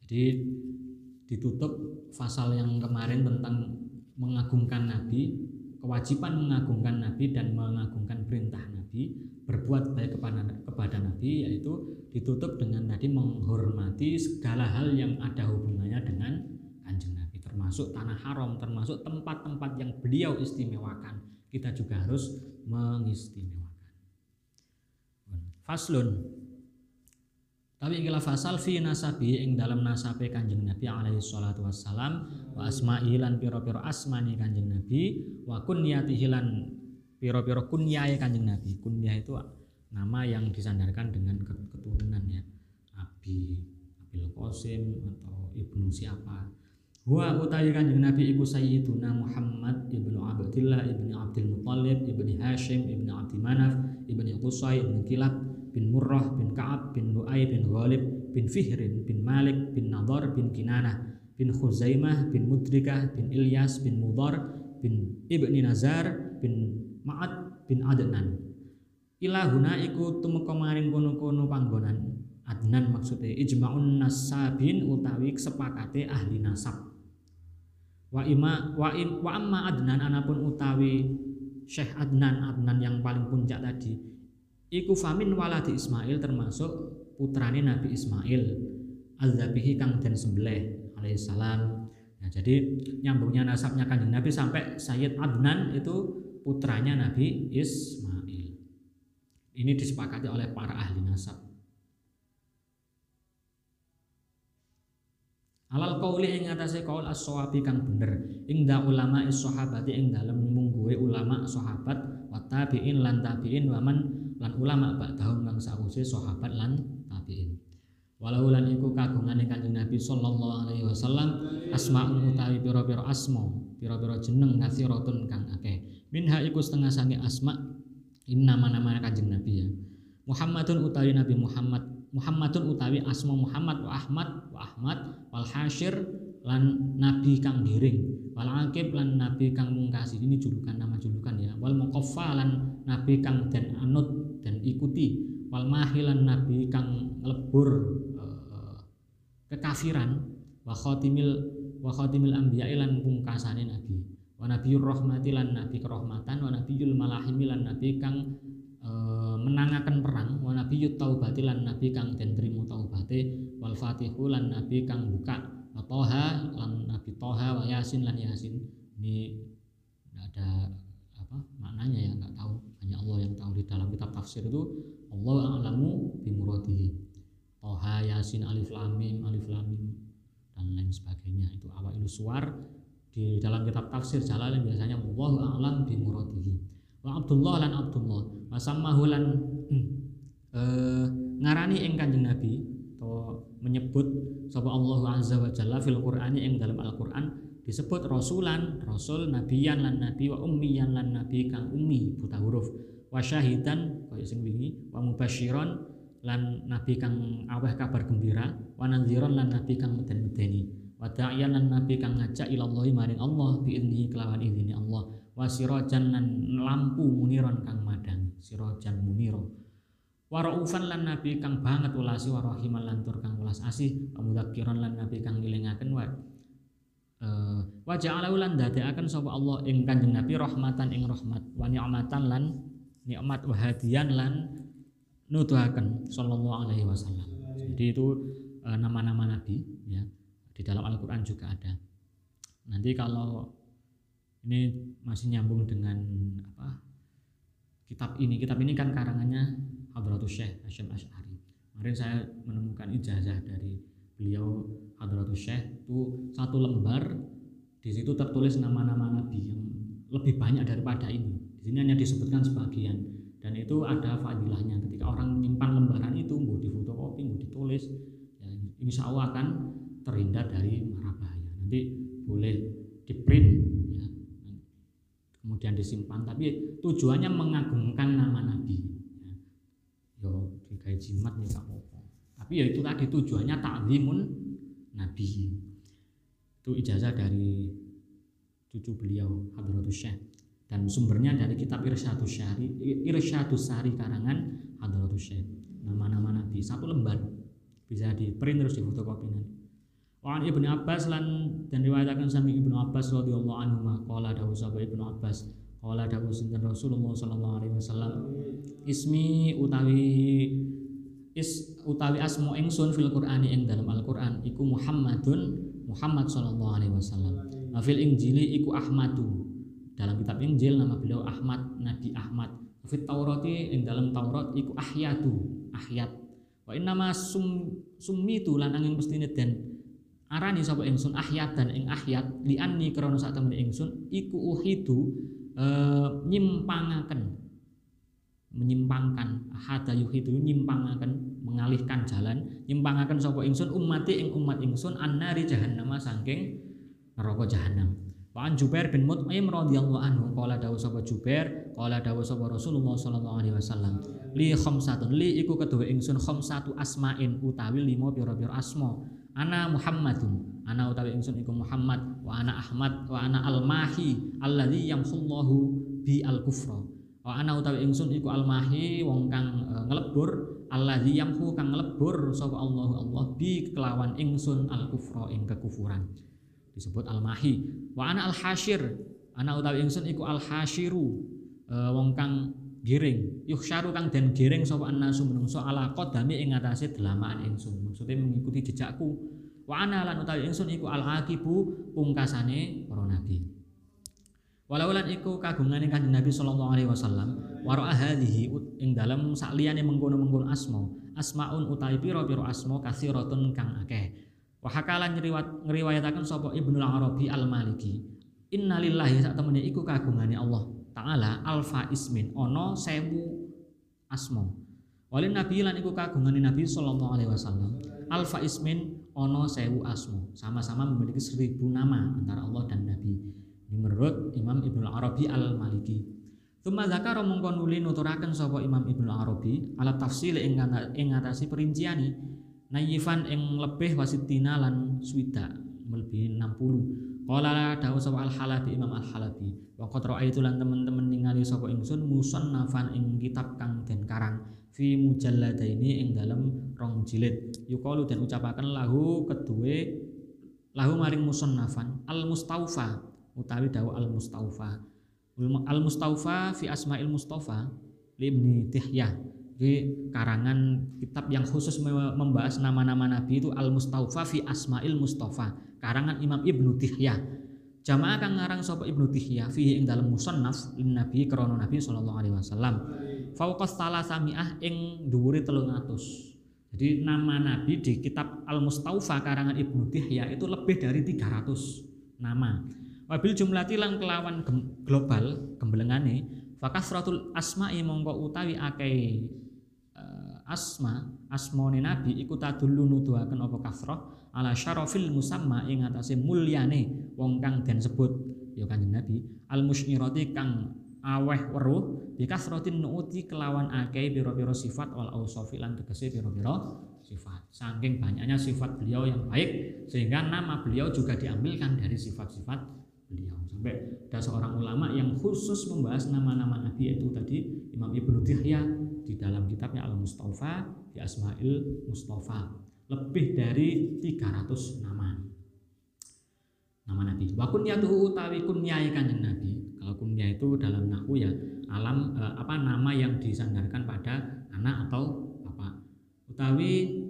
Jadi ditutup pasal yang kemarin tentang mengagungkan Nabi, kewajiban mengagungkan Nabi dan mengagungkan perintah Nabi, berbuat baik kepada, kepada Nabi yaitu ditutup dengan tadi menghormati segala hal yang ada hubungannya dengan kanjeng Nabi termasuk tanah haram, termasuk tempat-tempat yang beliau istimewakan. Kita juga harus mengistimewakan. Faslun tapi ikilah fasal fi nasabi ing dalam nasabe Kanjeng Nabi alaihi salatu wassalam wa asma'i lan pira-pira asmani Kanjeng Nabi wa kunyatihi lan piro-piro kunyahe Kanjeng Nabi. Kunyah itu nama yang disandarkan dengan keturunan ya. Abi, Abil Qasim atau Ibnu siapa. Wa utawi Kanjeng Nabi iku Sayyiduna Muhammad ibnu Abdullah ibnu Abdul Muthalib ibnu Hashim ibnu Abdi Manaf ibnu Qusay ibnu Kilab bin Murrah bin Ka'ab bin Lu'ay bin Ghalib bin Fihrin bin Malik bin Nadar bin Kinanah bin Khuzaimah bin Mudrikah bin Ilyas bin Mudar bin Ibni Nazar bin Ma'ad bin Adnan. Ilahuna iku tumeka maring kono-kono panggonan. Adnan maksudnya ijma'un nasabin utawi sepakate ahli nasab. Wa ima wa, im, wa amma adnan anapun utawi Syekh Adnan Adnan yang paling puncak tadi iku famin waladi Ismail termasuk putrane Nabi Ismail. al-Zabihi kang den sembelih alaihissalam nah, jadi nyambungnya nasabnya kanjeng Nabi sampai Sayyid Adnan itu putranya Nabi Ismail. Ini disepakati oleh para ahli nasab. Alal qauli ing atase qaul as-sawabi kang bener. Ing da ulama is sahabati ing dalem mungguhe ulama sahabat tabi'in lan tabi'in wa man lan ulama ba'dahum kang sawise sahabat lan tabi'in. Walau lan iku kagungane kanjeng Nabi sallallahu alaihi wasallam asmaun utawi pira-pira asma pira-pira jeneng kathiratun kang akeh. Minha iku setengah sange asma in nama-nama kanjeng Nabi ya. Muhammadun utawi Nabi Muhammad Muhammadun utawi asma Muhammad wa Ahmad wa Ahmad wal Hashir lan nabi kang giring. Wal akib lan nabi kang mungkasi. Ini julukan nama julukan ya. Wal muqaffa lan nabi kang dan anut dan ikuti. Wal mahilan nabi kang lebur uh, kekafiran. Wa khatimil wa khatimil anbiya lan pungkasane nabi. Wa nabiyur rahmati lan nabi kerahmatan. Wa nabiyul malahimi lan nabi kang Eh, menangakan perang. Wa nabiyut taubati lan nabi kang den trimo taubate wal fatihu lan nabi kang buka wa toha lan nabi toha wa yasin lan yasin. Ini ada apa maknanya ya nggak tahu. Hanya Allah yang tahu di dalam kitab tafsir itu Allah a'lamu bi muradihi toha yasin alif lam mim alif lam mim dan lain sebagainya. Itu awal suar di dalam kitab tafsir Jalalain biasanya Allah a'lam bi muradihi wa Abdullah lan Abdullah. Wa sammahu lan eh, ngarani ing Kanjeng Nabi menyebut sapa Allah azza wa jalla fil Qur'ani ing dalam Al-Qur'an disebut rasulan, rasul, nabiyan lan nabi wa ummiyan lan nabi kang ummi buta huruf wa syahidan kaya sing wingi wa mubasyiron lan nabi kang aweh kabar gembira wa nadhiron lan nabi kang meden-medeni wa da'iyan lan nabi kang ngajak ilallahi maring Allah bi kelawan idzni Allah wasirajan lan lampu muniron kang madang sirajan muniro waraufan lan nabi kang banget ulasi warahiman lan tur kang ulas asih pamudzakiran lan nabi kang ngelingaken wa uh, wa ja'ala lan dadekaken sapa Allah ing Kanjeng Nabi rahmatan ing rahmat wa ni'matan lan nikmat wa hadiyan lan nuduhaken sallallahu alaihi wasallam. Jadi itu uh, nama-nama nabi ya. Di dalam Al-Qur'an juga ada. Nanti kalau ini masih nyambung dengan apa kitab ini kitab ini kan karangannya Hadratus Syekh Hashim Ash'ari. Kemarin saya menemukan ijazah dari beliau Hadratus Syekh itu satu lembar. Di situ tertulis nama-nama nabi yang lebih banyak daripada ini. Di sini hanya disebutkan sebagian. Dan itu ada fadilahnya. Ketika orang menyimpan lembaran itu mau difotokopi mau ditulis ya, insya Allah akan terhindar dari mara bahaya. Nanti boleh di print kemudian disimpan. Tapi tujuannya mengagungkan nama Nabi. ya. Yo digawe jimat nih apa tapi ya itu tadi tujuannya takzimun Nabi. Itu ijazah dari cucu beliau Hadratus Syekh. Dan sumbernya dari kitab Irsyadus Syari Irsyadus Sari karangan Hadratus Syekh. Nama-nama Nabi satu lembar. Bisa di print terus di fotokopi nanti. Wa Ibnu Abbas lan dan riwayatkan sami Ibnu Abbas radhiyallahu anhu qala dawu sapa Ibnu Abbas qala dawu sinten Rasulullah sallallahu alaihi wasallam ismi utawi is utawi asmu ingsun fil Qur'ani ing dalam Al-Qur'an iku Muhammadun Muhammad sallallahu alaihi wasallam. Wa fil Injili iku Ahmadu. Dalam kitab Injil nama beliau Ahmad, Nabi Ahmad. Fit Taurati ing dalam Taurat iku Ahyatu, Ahyat. Wa innama sum summitu lan angin mestine den arani sapa ingsun ahyat dan ing ahyat li anni krana sak temen ingsun iku uhidu uh, nyimpangaken. Menyimpangkan. Hada yuhidu nyimpangaken mengalihkan jalan. Nyimpangaken sapa ingsun? Ummati ing umat ingsun annari jahannam saking neraka jahanam Wa Jubair bin Mut'im radhiyallahu anhu qala dawu sapa Jubair qala dawu sapa Rasulullah sallallahu alaihi wasallam li khamsatun. Li iku kedua ingsun khamsatu asma'in utawi lima pira-pira asma. Ana Muhammadun ana utawi ingsun iku Muhammad wa ana Ahmad wa ana al-mahi alladzi yamhullahu bi al-kufra. Wa ana utawi ingsun iku al-mahi wong kang e, nglebur alladzi yamhu kang nglebur sapa Allah Allah bi kelawan ingsun al-kufra ing kekufuran. Disebut al-mahi. Wa ana al-hasyir ana utawi ingsun iku al-hasyiru e, wong kang giring. Yuhsyaru kang den giring sapa annasu menungso ala qadami ing atase delamaan ingsun. Maksudnya mengikuti jejakku wa ana lan utawi ingsun iku al-aqibu pungkasane para nabi Walau lan iku kagungane Kanjeng Nabi sallallahu alaihi wasallam wara hadhihi ing dalem sakliyane mengkono-mengkono asma asmaun utawi pira-pira asma kasiratun kang akeh Wahakalan ngriwat ngriwayataken sapa Ibnu Arabi Al-Maliki. Innalillahi sak temene iku kagungane Allah taala alfa ismin ono sewu asmo. Walin Nabi lan iku kagungane Nabi sallallahu alaihi wasallam. Alfa ismin ono sewu asmo. Sama-sama memiliki seribu nama antara Allah dan Nabi. Ini menurut Imam Ibnu Arabi Al-Maliki. Tuma zakara mongko nuli nuturaken sapa Imam Ibnu Arabi ala tafsil ing ing ngatasi perinciane nayifan ing lebih wasitina lan swida melebihi 60 qala dawu sapa al halabi imam al halabi wa qad raaitu lan teman-teman ningali sapa ingsun musannafan ing kitab kang den karang fi mujalladaini ing dalem rong jilid. Yuqalu dan ucapaken lahu kedue lahu maring musannafan al mustaufa utawi dawu al mustaufa al mustaufa fi asmail mustafa libni tihyah. Di karangan kitab yang khusus membahas nama-nama Nabi itu Al Mustafa fi Asmail Mustafa karangan Imam Ibnu Tihya jamaah kang ngarang sapa Ibnu Tihya fihi ing dalam musannaf lin Nabi krana Nabi sallallahu alaihi wasallam. Fauqas salasamiah ing dhuwure 300 jadi nama Nabi di kitab Al Mustafa karangan Ibnu Tihya itu lebih dari 300 nama. Wabil jumlati lang kelawan global gembelengane fakasratul asma'i mongko utawi akeh asma asmone nabi iku tadullu nuduhaken apa kasrah ala syarafil musamma ing atase mulyane wong kang den sebut ya kanjeng nabi. Al musyirati kang aweh weruh bi kasratin nuuti kelawan akeh pira-pira sifat wal ausafi lan tegese pira-pira sifat. Saking banyaknya sifat beliau yang baik sehingga nama beliau juga diambilkan dari sifat-sifat beliau. Sampai ada seorang ulama yang khusus membahas nama-nama nabi itu tadi Imam Ibnu Tihya di dalam kitabnya Al Mustafa di Asmail Mustafa lebih dari 300 nama nama Nabi. Wa kunyatuhu utawi kunyai kanjeng Nabi. Kalau kunyah itu dalam nahu ya alam eh, apa nama yang disandarkan pada anak atau bapak. Utawi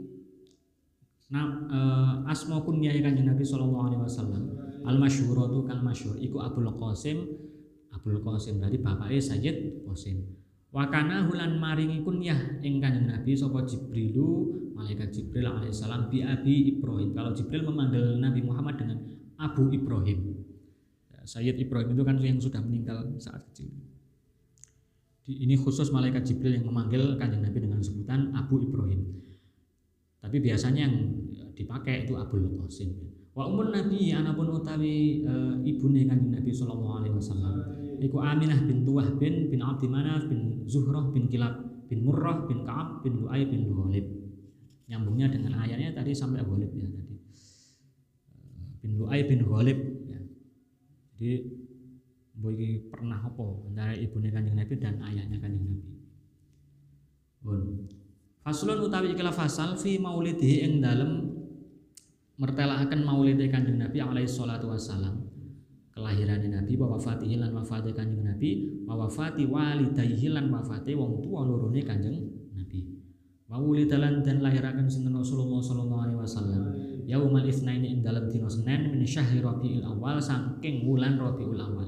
na, eh, asma kunyai kanjeng Nabi sallallahu alaihi wasallam al masyhuratu kang masyhur iku Abdul Qasim Abdul Qasim dari bapaknya Sayyid Qasim Wakana hulan maringi kunyah ing kanjeng Nabi sapa Jibrilu malaikat Jibril alaihissalam bi Abi Ibrahim. Kalau Jibril memanggil Nabi Muhammad dengan Abu Ibrahim. Ya, Sayyid Ibrahim itu kan yang sudah meninggal saat kecil. Ini khusus malaikat Jibril yang memanggil kanjeng Nabi dengan sebutan Abu Ibrahim. Tapi biasanya yang dipakai itu Abu Qasim. Wa umun Nabi anapun utawi e, ibune kanjeng Nabi sallallahu alaihi wasallam iku Aminah bin Tuwah bin bin Abdi Manaf bin Zuhrah bin Kilab bin Murrah bin Ka'ab bin Lu'ay bin Ghalib nyambungnya dengan ayatnya tadi sampai Ghalib ya tadi bin Lu'ay bin Ghalib ya. jadi boy pernah apa antara ibunya kanjeng Nabi dan ayahnya kanjeng Nabi Bun. Faslun utawi ikilah fasal fi maulidihi ing dalem mertelakaken maulidhe kanjeng Nabi alaihi salatu wassalam kelahiran Nabi wa wafatihi lan wafate Kanjeng Nabi wa wafati walidayhi lan wafate wong tua lorone Kanjeng Nabi wa wulidalan dan lahiraken sinten Rasulullah sallallahu alaihi wasallam. Yaumal itsnaini ing dalem dina Senin min syahri Rabiul Awal saking wulan Rabiul Awal.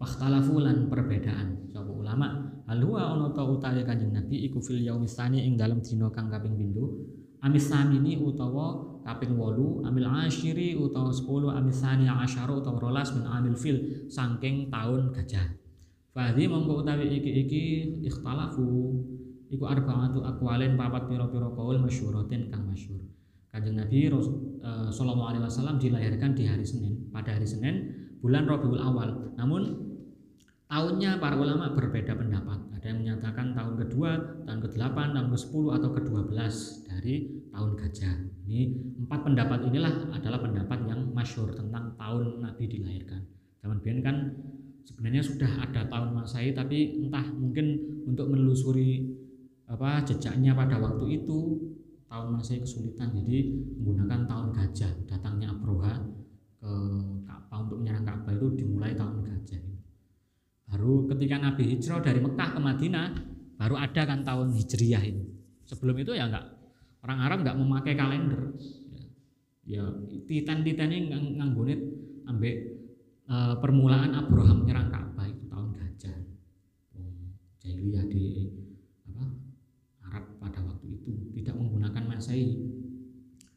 Wakhtalafu lan perbedaan. Sapa ulama? Hal huwa ana ta utawi Kanjeng Nabi iku fil yaumis ing dalem dina kang kaping pindho? Amis samini utawa kaping wolu amil ashiri utawa 10 amis sani asyara utawa rolas min amil fil saking tahun gajah. Fadhi mongko utawi iki-iki ikhtalafu iku arba'atu aqwalin papat pira-pira kaul masyhuratin kang masyhur. Kanjeng Nabi uh, sallallahu alaihi wasallam dilahirkan di hari Senin, pada hari Senin bulan Rabiul Awal. Namun tahunnya para ulama berbeda pendapat. Ada yang menyatakan tahun kedua, tahun ke-8, tahun ke-10 atau ke-12 dari tahun gajah. Ini empat pendapat inilah adalah pendapat yang masyhur tentang tahun Nabi dilahirkan. Zaman biyen kan sebenarnya sudah ada tahun Masehi tapi entah mungkin untuk menelusuri apa jejaknya pada waktu itu tahun masih kesulitan. Jadi menggunakan tahun gajah datangnya Abroha ke Ka'bah untuk menyerang Ka'bah itu dimulai tahun gajah. Baru ketika Nabi hijrah dari Mekah ke Madinah baru ada kan tahun hijriyah ini. Sebelum itu ya enggak orang Arab enggak memakai kalender. Ya, ya titan-titan ini nganggunit ambek e, permulaan Abraham menyerang Ka'bah itu tahun gajah. Jahiliyah di menggunakan masehi.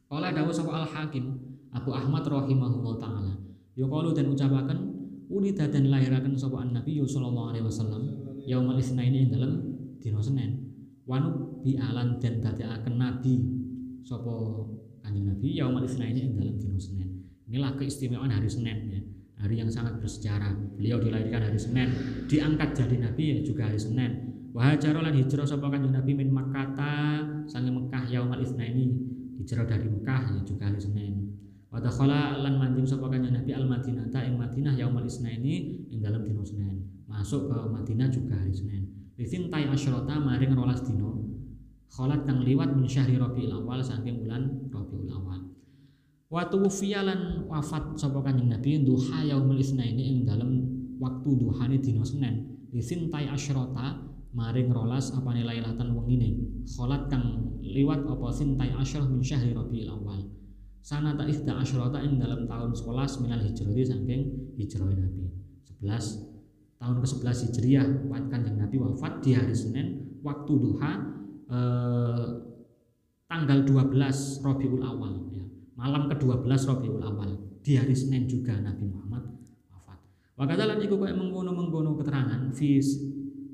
Qala dawu sapa Al Hakim Abu Ahmad rahimahullah taala. Yuqalu dan ucapaken ulida dan lahiraken sapa Nabi sallallahu alaihi wasallam yaumal isnaini ing dalem dina Senin. Wanu bi alan dan dadekaken nabi sapa Kanjeng Nabi yaumal isnaini ing dalem dina Senin. Inilah keistimewaan hari Senin ya. Hari yang sangat bersejarah. Beliau dilahirkan hari Senin, diangkat jadi nabi ya juga hari Senin Wahajaro lan hijrah sapa Kanjeng Nabi min Makkah sange yaumal ini hijrah dari Mekah ya juga hari Senin. Wa dakhala lan manjing sapa Kanjeng Nabi al Madinah ta ing Madinah yaumal ini ing dalam dino Senin. Masuk ke Madinah juga hari Senin. Lisin tay asyrota maring rolas dino. Kholat kang liwat min syahri Rabiul Awal saking bulan Rabiul Awal. Wa tuwfiya lan wafat sapa Kanjeng Nabi duha yaumul ini ing dalam waktu duhane dino Senin. Lisin tay asyrota maring rolas apa nilai latan wengine kholat kang liwat apa sintai asyrah min syahri rabiul awal sanata ihda asyrata ing dalam tahun 11 minal hijrati saking hijrah Nabi 11 tahun ke-11 Hijriah kanjeng Nabi wafat di hari Senin waktu duha eh, tanggal 12 Rabiul Awal ya. malam ke-12 Rabiul Awal di hari Senin juga Nabi Muhammad wafat. Wakadalan iku kaya mengkono-mengkono keterangan fi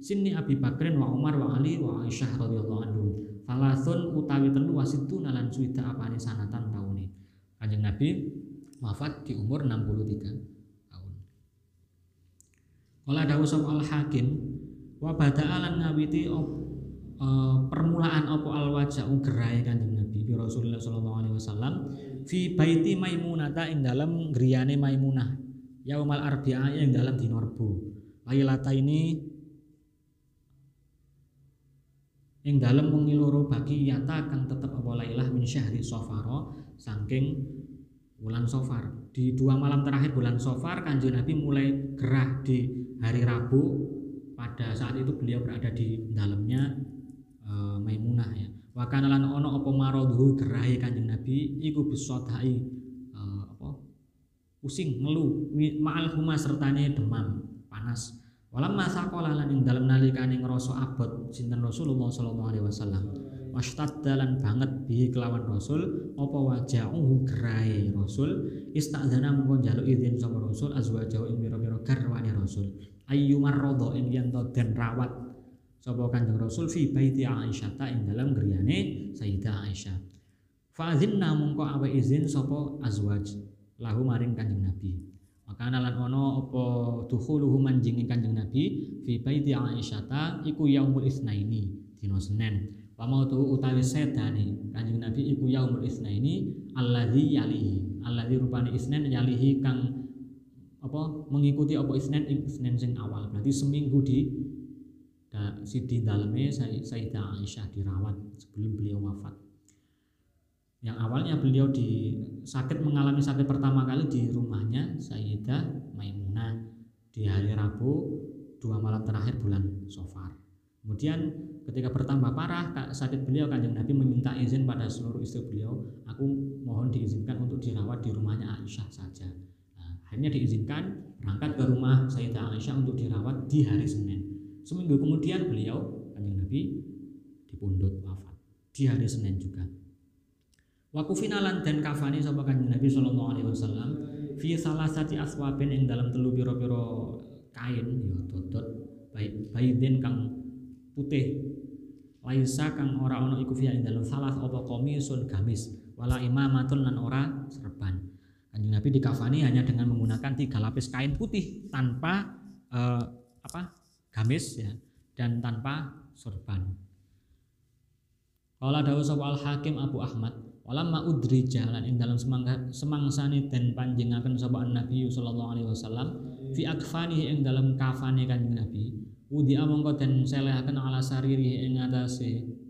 Sinni Abi Bakrin wa Umar wa Ali wa Aisyah radhiyallahu anhu. Falasun utawi telu wasitu nalan suwida apane sanatan taune. Kanjeng Nabi wafat di umur 63 tahun. Kala dawuh sapa Al Hakim wa bada'alan ngawiti op, e, permulaan apa al wajah gerai Kanjeng Nabi bi Rasulullah sallallahu alaihi wasallam fi baiti Maimunah ing dalam griyane Maimunah yaumal arbi'a ing dalam dina Rebo. Lailata ini ing dalem wengi bagi yata kang tetep apa lailah min syahri safara saking bulan Sofar. Di dua malam terakhir bulan Sofar, Kanjeng Nabi mulai gerah di hari Rabu. Pada saat itu beliau berada di dalamnya e, Maimunah ya. Wa kana lan ono apa maradhu gerahe Kanjeng Nabi iku bisodai e, apa pusing ngeluh ma'al huma sertane demam panas Walam masa lan ing dalem nalikane ngrasa abot sinten Rasulullah sallallahu alaihi wasallam. dalan banget bi kelawan Rasul apa wajahu gerai Rasul istadzana mengko njaluk izin sapa Rasul azwajahu ing mira-mira garwane Rasul. Ayyumar radha ing yen den rawat sapa Kanjeng Rasul fi baiti Aisyah ta ing dalem griyane Sayyidah Aisyah. Fa azinna mengko awe izin sapa azwaj lahu maring Kanjeng Nabi. Maka lan ono apa dukhuluhu manjing Kanjeng Nabi fi baiti Aisyata iku yaumul isnaini dina Senin. Wa mautu utawi sedane Kanjeng Nabi iku yaumul isnaini alladzi yalihi. Alladzi rupane isnen yalihi kang apa mengikuti apa isnen ing sing awal. Berarti seminggu di da, si di daleme Sayyidah Aisyah dirawat sebelum beliau wafat yang awalnya beliau di sakit mengalami sakit pertama kali di rumahnya Sayyidah Maimunah di hari Rabu dua malam terakhir bulan Sofar. Kemudian ketika bertambah parah sakit beliau kanjeng Nabi meminta izin pada seluruh istri beliau, aku mohon diizinkan untuk dirawat di rumahnya Aisyah saja. Nah, akhirnya diizinkan berangkat ke rumah Sayyidah Aisyah untuk dirawat di hari Senin. Seminggu kemudian beliau kanjeng Nabi dipundut wafat di hari Senin juga. Waku finalan dan kafani sapa kanjeng Nabi sallallahu alaihi wasallam fi salah satu aswabin ing dalam telu pira-pira kain ya dodot baidin kang putih. Laisa kang ora ono iku fiya ing dalem salah apa komisun gamis. Wala imamatun lan ora serban Kanjeng Nabi dikafani hanya dengan menggunakan tiga lapis kain putih tanpa eh, apa gamis ya dan tanpa sorban. Kala dawuh sapa Al Hakim Abu Ahmad walamma udri jalan ing dalam semangsa semangsane den panjenengaken sapa Nabi sallallahu alaihi wasallam fi akfanihi ing dalam kafane Kanjeng Nabi udi amangka den selehaken ala sariri ing atase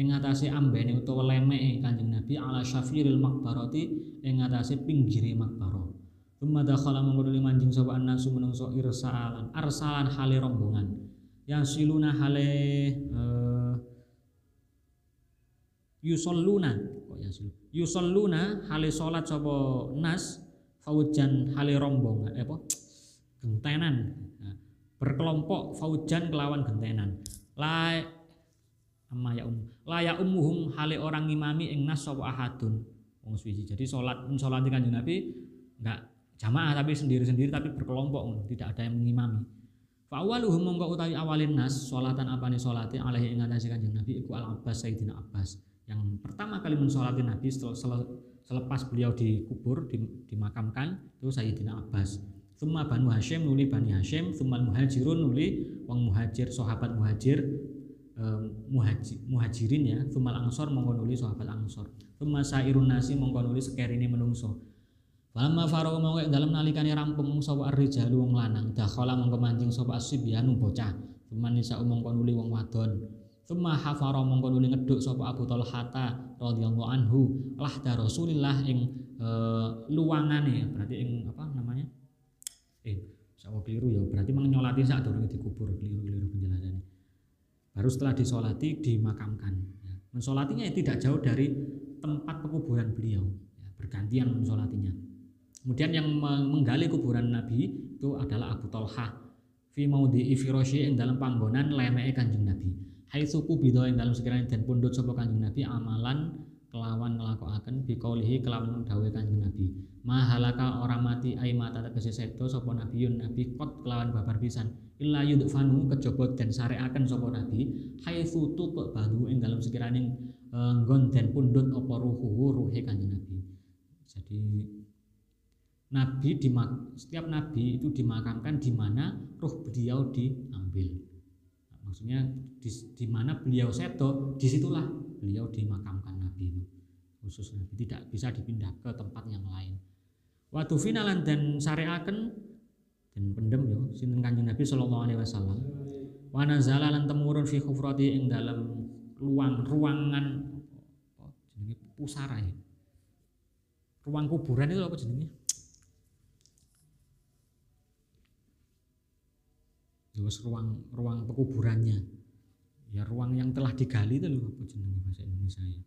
ing ngatasé ambene utawa lemeke Kanjeng Nabi ala syafiril makbarati ing ngatasé pinggire makbarah. Thumma dakhala mongko manjing sapa annasu menungso irsalan arsalan hale rombongan. Yang siluna hale uh, yusalluna. Kok ya yusalluna hale salat sapa nas faujan hale rombongan eh apa? Gentenan. Nah, berkelompok faujan kelawan gentenan. La amma ya um layak umuhum hale orang ngimami ing nas sapa ahadun. Wong suci. Jadi salat salat kanjeng Nabi enggak jamaah tapi sendiri-sendiri tapi berkelompok. Tidak ada yang mengimami. Fa awaluhum mongko utawi awalin nas salatan apane salate alaihi ing atase kanjeng Nabi iku al Abbas Sayyidina Abbas yang pertama kali mensolatin Nabi selepas beliau dikubur dimakamkan itu Sayyidina Abbas. Summa Banu Hashim nuli Bani Hashim Summa Muhajirun nuli Wong Muhajir Sahabat Muhajir muhajir, muhajirin ya. Sumal angsor mongko nuli sahabat angsor summa sairun nasi mongko nuli sekerine menungso. Falamma faraga mongko dalam nalikane rampung sapa ar-rijalu wong lanang. Dakhala mongko mancing sapa asyibyanu bocah. Summa nisa mongko nuli wong wadon summa hafara mongko nuli ngeduk sapa Abu Talhata radhiyallahu anhu lah da Rasulillah ing e, luangane berarti ing apa namanya? Eh sawo keliru ya berarti menyolati saat durung dikubur keliru-keliru penjelasannya. Baru setelah disolati dimakamkan. Ya. mensolatinya ya tidak jauh dari tempat pekuburan beliau ya, bergantian mensolatinya. Kemudian yang menggali kuburan Nabi itu adalah Abu Talha fi maudi firasyi yang dalam panggonan lemeke kanjeng Nabi hai suku bido yang dalam sekiranya dan pundut sapa kanjeng Nabi amalan kelawan nglakokaken biqaulihi kelawan dawuh kanjeng Nabi. Mahalaka orang mati ai mata tegese sedo sapa nabiyun nabi kot kelawan babar pisan. Illa yudfanu kejaba den sareaken sapa nabi. Haitsu tutuk badu ing dalam sekiraning uh, nggon den pundhut apa ruhu ruhe kanjeng nabi. Jadi nabi di setiap nabi itu dimakamkan di mana? Ruh beliau diambil maksudnya di, di mana beliau seto di situlah beliau dimakamkan nabi itu khusus nabi. Tidak bisa dipindah ke tempat yang lain. Waktu finalan dan sareaken dan pendem yo sinten Kanjeng Nabi sallallahu alaihi wasallam. Wa nazala lan temurun fi khufrati ing dalam ruang ruangan apa jenenge pusara ya. Ruang kuburan itu apa jenenge Terus ruang ruang pekuburannya. Ya ruang yang telah digali itu loh apa jenenge bahasa Indonesia ya.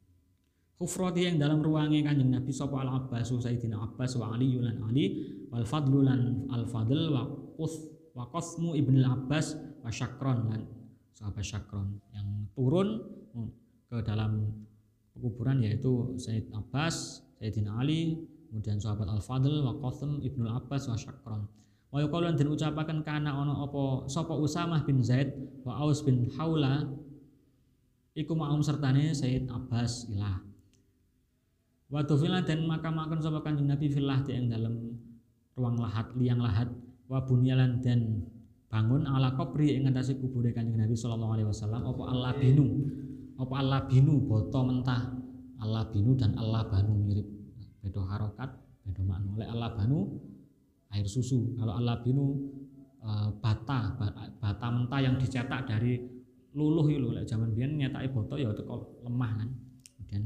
Hufrati yang dalam ruangnya kanjeng Nabi sapa al Abbas Sayyidina Abbas wa Ali yulan Ali wal Fadlu lan al Fadl wa Qus wa Qasmu ibn al Abbas wa Syakron lan sahabat Syakron. Yang turun ke dalam kuburan yaitu Sayyid Abbas, Sayyidina Ali, kemudian sahabat Al Fadl wa Qasm ibn al Abbas wa Syakron. Wa yuqalu dan ucapaken kana ono apa? Sapa Usamah bin Zaid wa Aus bin Haula? Iku ma'um sertane Sayyid Abbas ilah. Wa tufila dan makamakan sapa Kanjeng Nabi filah yang dalam ruang lahat liang lahat. Wa bunyalan dan bangun ala kubri ing atase kubure Kanjeng Nabi sallallahu alaihi wasallam. Apa Allah binu? Apa Allah binu? Boto mentah. Allah binu dan Allah banu mirip. Beda harokat beda makna. Oleh Allah banu air susu kalau Allah binu uh, bata bata mentah yang dicetak dari luluh itu lek zaman biyen nyetake boto ya teko lemah kan kemudian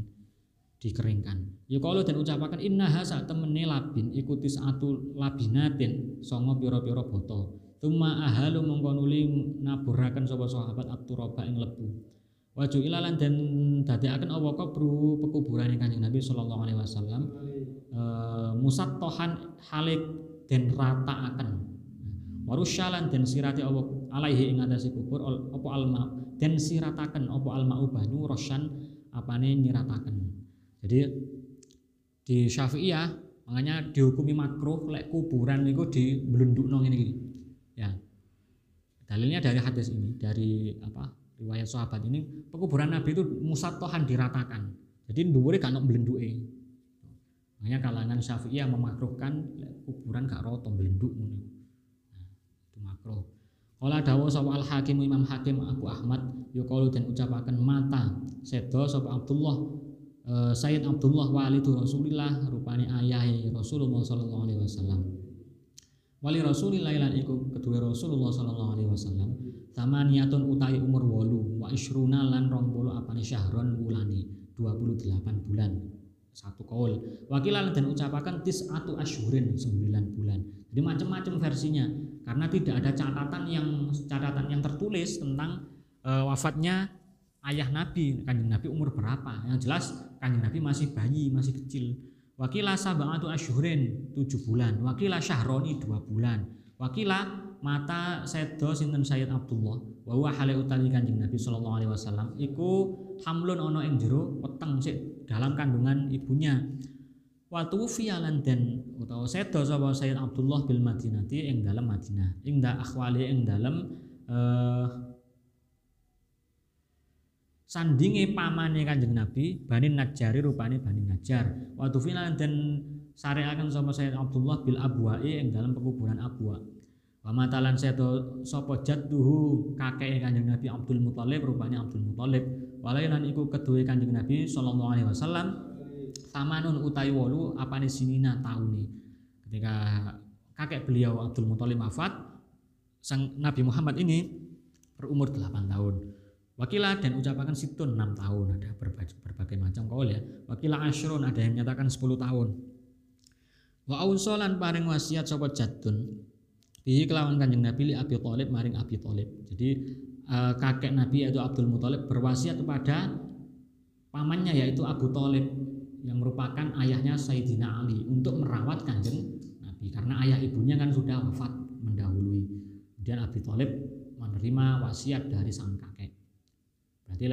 dikeringkan. Ya kalau dan ucapakan inna hasa temene labin ikuti satu labinatin songo piro-piro botol. Tuma ahalu mengkonuli naburakan sobat sahabat abturoba ing lebu. Waju ilalan dan akan Allah kubru pekuburan kanjeng Nabi Shallallahu Alaihi Wasallam e, musat tohan halik dan rata akan warusyalan dan sirati Allah alaihi ing si kubur opo alma dan siratakan opo alma ubanu rosyan apane nyiratakan jadi di Syafi'iyah makanya dihukumi makruh lek kuburan niku di blundukno ngene iki. Ya, dalilnya dari hadis ini dari apa riwayat sahabat ini pekuburan Nabi itu musatohan diratakan. Jadi dhuwure gak ono blenduke makanya kalangan Syafi'iyah memakruhkan kuburan gak roto belenduk nah, itu makruh. Kala dawa sapa al hakim Imam Hakim Abu Ahmad yuqalu dan ucapaken mata sedo sapa Abdullah uh, Sayyid Abdullah walidu Rasulillah rupane ayahe Rasulullah sallallahu alaihi wasallam. Wali Rasulillah lan iku kedua Rasulullah sallallahu alaihi wasallam tamaniyatun utawi umur wolu wa isruna lan 20 apane syahron wulane 28 bulan satu kaul. Wakilan dan ucapakan tis atau asyurin 9 bulan. Jadi macam-macam versinya. Karena tidak ada catatan yang catatan yang tertulis tentang e, wafatnya ayah Nabi kanjeng Nabi umur berapa. Yang jelas kanjeng Nabi masih bayi masih kecil. Wakila sab'atu asyhurin 7 bulan, wakila syahroni 2 bulan. Wakila mata sedo sinten Sayyid Abdullah wa huwa hale utawi Kanjeng Nabi sallallahu alaihi wasallam iku hamlun ana ing jero weteng sik dalam kandungan ibunya. Wa tufiyalan dan utawa sedo sapa Sayyid Abdullah bil Madinati ing dalam Madinah. Ing da akhwali ing dalam uh, sandinge pamane Kanjeng Nabi Bani Najari rupane Bani Najar wa final dan syariakan sama Sayyid Abdullah bil Abwa'i ing dalam pekuburan Abwa wa matalan sedo sapa jadduhu kakek Kanjeng Nabi Abdul Muthalib rupane Abdul Muthalib walainan iku kedue Kanjeng Nabi sallallahu alaihi wasallam tamanun utai wolu apane sinina taune ketika kakek beliau Abdul Muthalib wafat sang Nabi Muhammad ini berumur 8 tahun Wakilah dan ucapakan situn 6 tahun ada berbagai, berbagai macam kaul ya. Wakilah asyrun ada yang menyatakan 10 tahun. Wa ausolan paring wasiat sapa jadun. Bihi kelawan Kanjeng Nabi li Abi Thalib maring Abi Thalib. Jadi uh, kakek Nabi yaitu Abdul Muthalib berwasiat kepada pamannya yaitu Abu Thalib yang merupakan ayahnya Sayyidina Ali untuk merawat Kanjeng Nabi karena ayah ibunya kan sudah wafat mendahului. Kemudian Abi Thalib menerima wasiat dari sang kakek. Berarti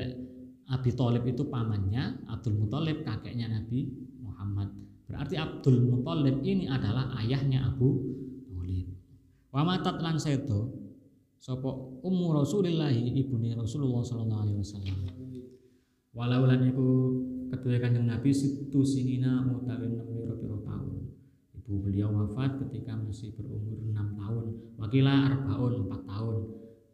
Abi Thalib itu pamannya, Abdul Muthalib kakeknya Nabi Muhammad. Berarti Abdul Muthalib ini adalah ayahnya Abu. Wa matat lan sedo sapa ummu Rasulillah ibune Rasulullah sallallahu alaihi wasallam. Walau lan iku kedua kanjeng Nabi situ sinina utawi enam piro-piro tahun. Ibu beliau wafat ketika masih berumur 6 tahun. Wakila arbaun 4 tahun.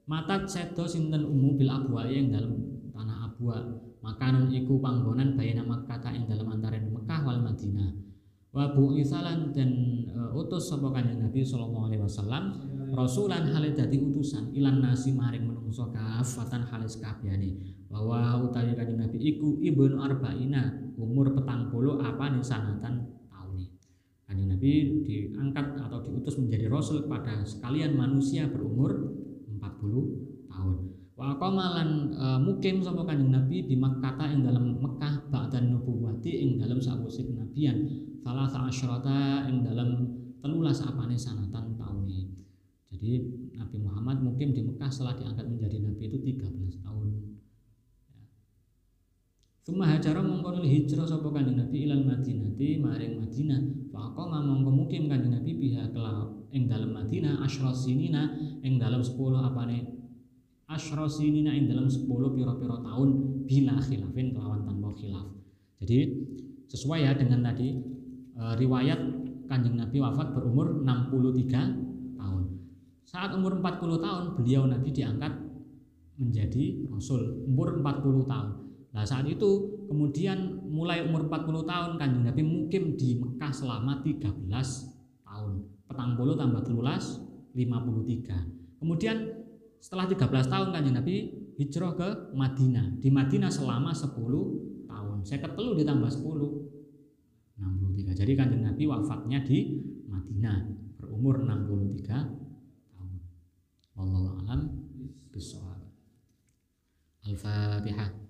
Matat sedo sinten ummu bil abwa yang dalam tanah Abwa makanan iku panggonan bayana Makkah ing dalam antara Mekah wal Madinah wa bu isalan dan uh, utus sapa kanjeng Nabi sallallahu alaihi wasallam rasulan hale dadi utusan ilan nasi maring menungso kafatan halis kabehane bahwa utawi kanjeng Nabi iku ibnu arba'ina umur petang puluh apa nih sanatan tauni kanjeng Nabi diangkat atau diutus menjadi rasul pada sekalian manusia berumur 40 tahun Wa qamalan e, mukim sapa Kanjeng Nabi di Makkah ing dalam Mekah ba'dan nubuwati ing dalam sawise kenabian salah asyrata ing dalam telulas apane sanatan tauni. Jadi Nabi Muhammad mungkin di Mekah setelah diangkat menjadi nabi itu 13 tahun. Suma hajara mongko hijrah sapa Kanjeng Nabi ilal Madinati maring Madinah. Fa mongko mukim Kanjeng Nabi pihak ing dalam Madinah asyra sinina ing dalam 10 apane asyra sinina ing dalam 10 piro-piro tahun bila khilafin kelawan tanpa khilaf. Jadi sesuai ya dengan tadi e, riwayat Kanjeng Nabi wafat berumur 63 tahun. Saat umur 40 tahun beliau Nabi diangkat menjadi rasul umur 40 tahun. Nah saat itu kemudian mulai umur 40 tahun Kanjeng Nabi mungkin di Mekah selama 13 tahun. Petang puluh tambah telulas 53. Kemudian setelah 13 tahun kanjeng Nabi hijrah ke Madinah. Di Madinah selama 10 tahun. Saya ketelu ditambah 10 63. Jadi kanjeng Nabi wafatnya di Madinah berumur 63 tahun. Wallahu alam bisawab. Al-Fatihah.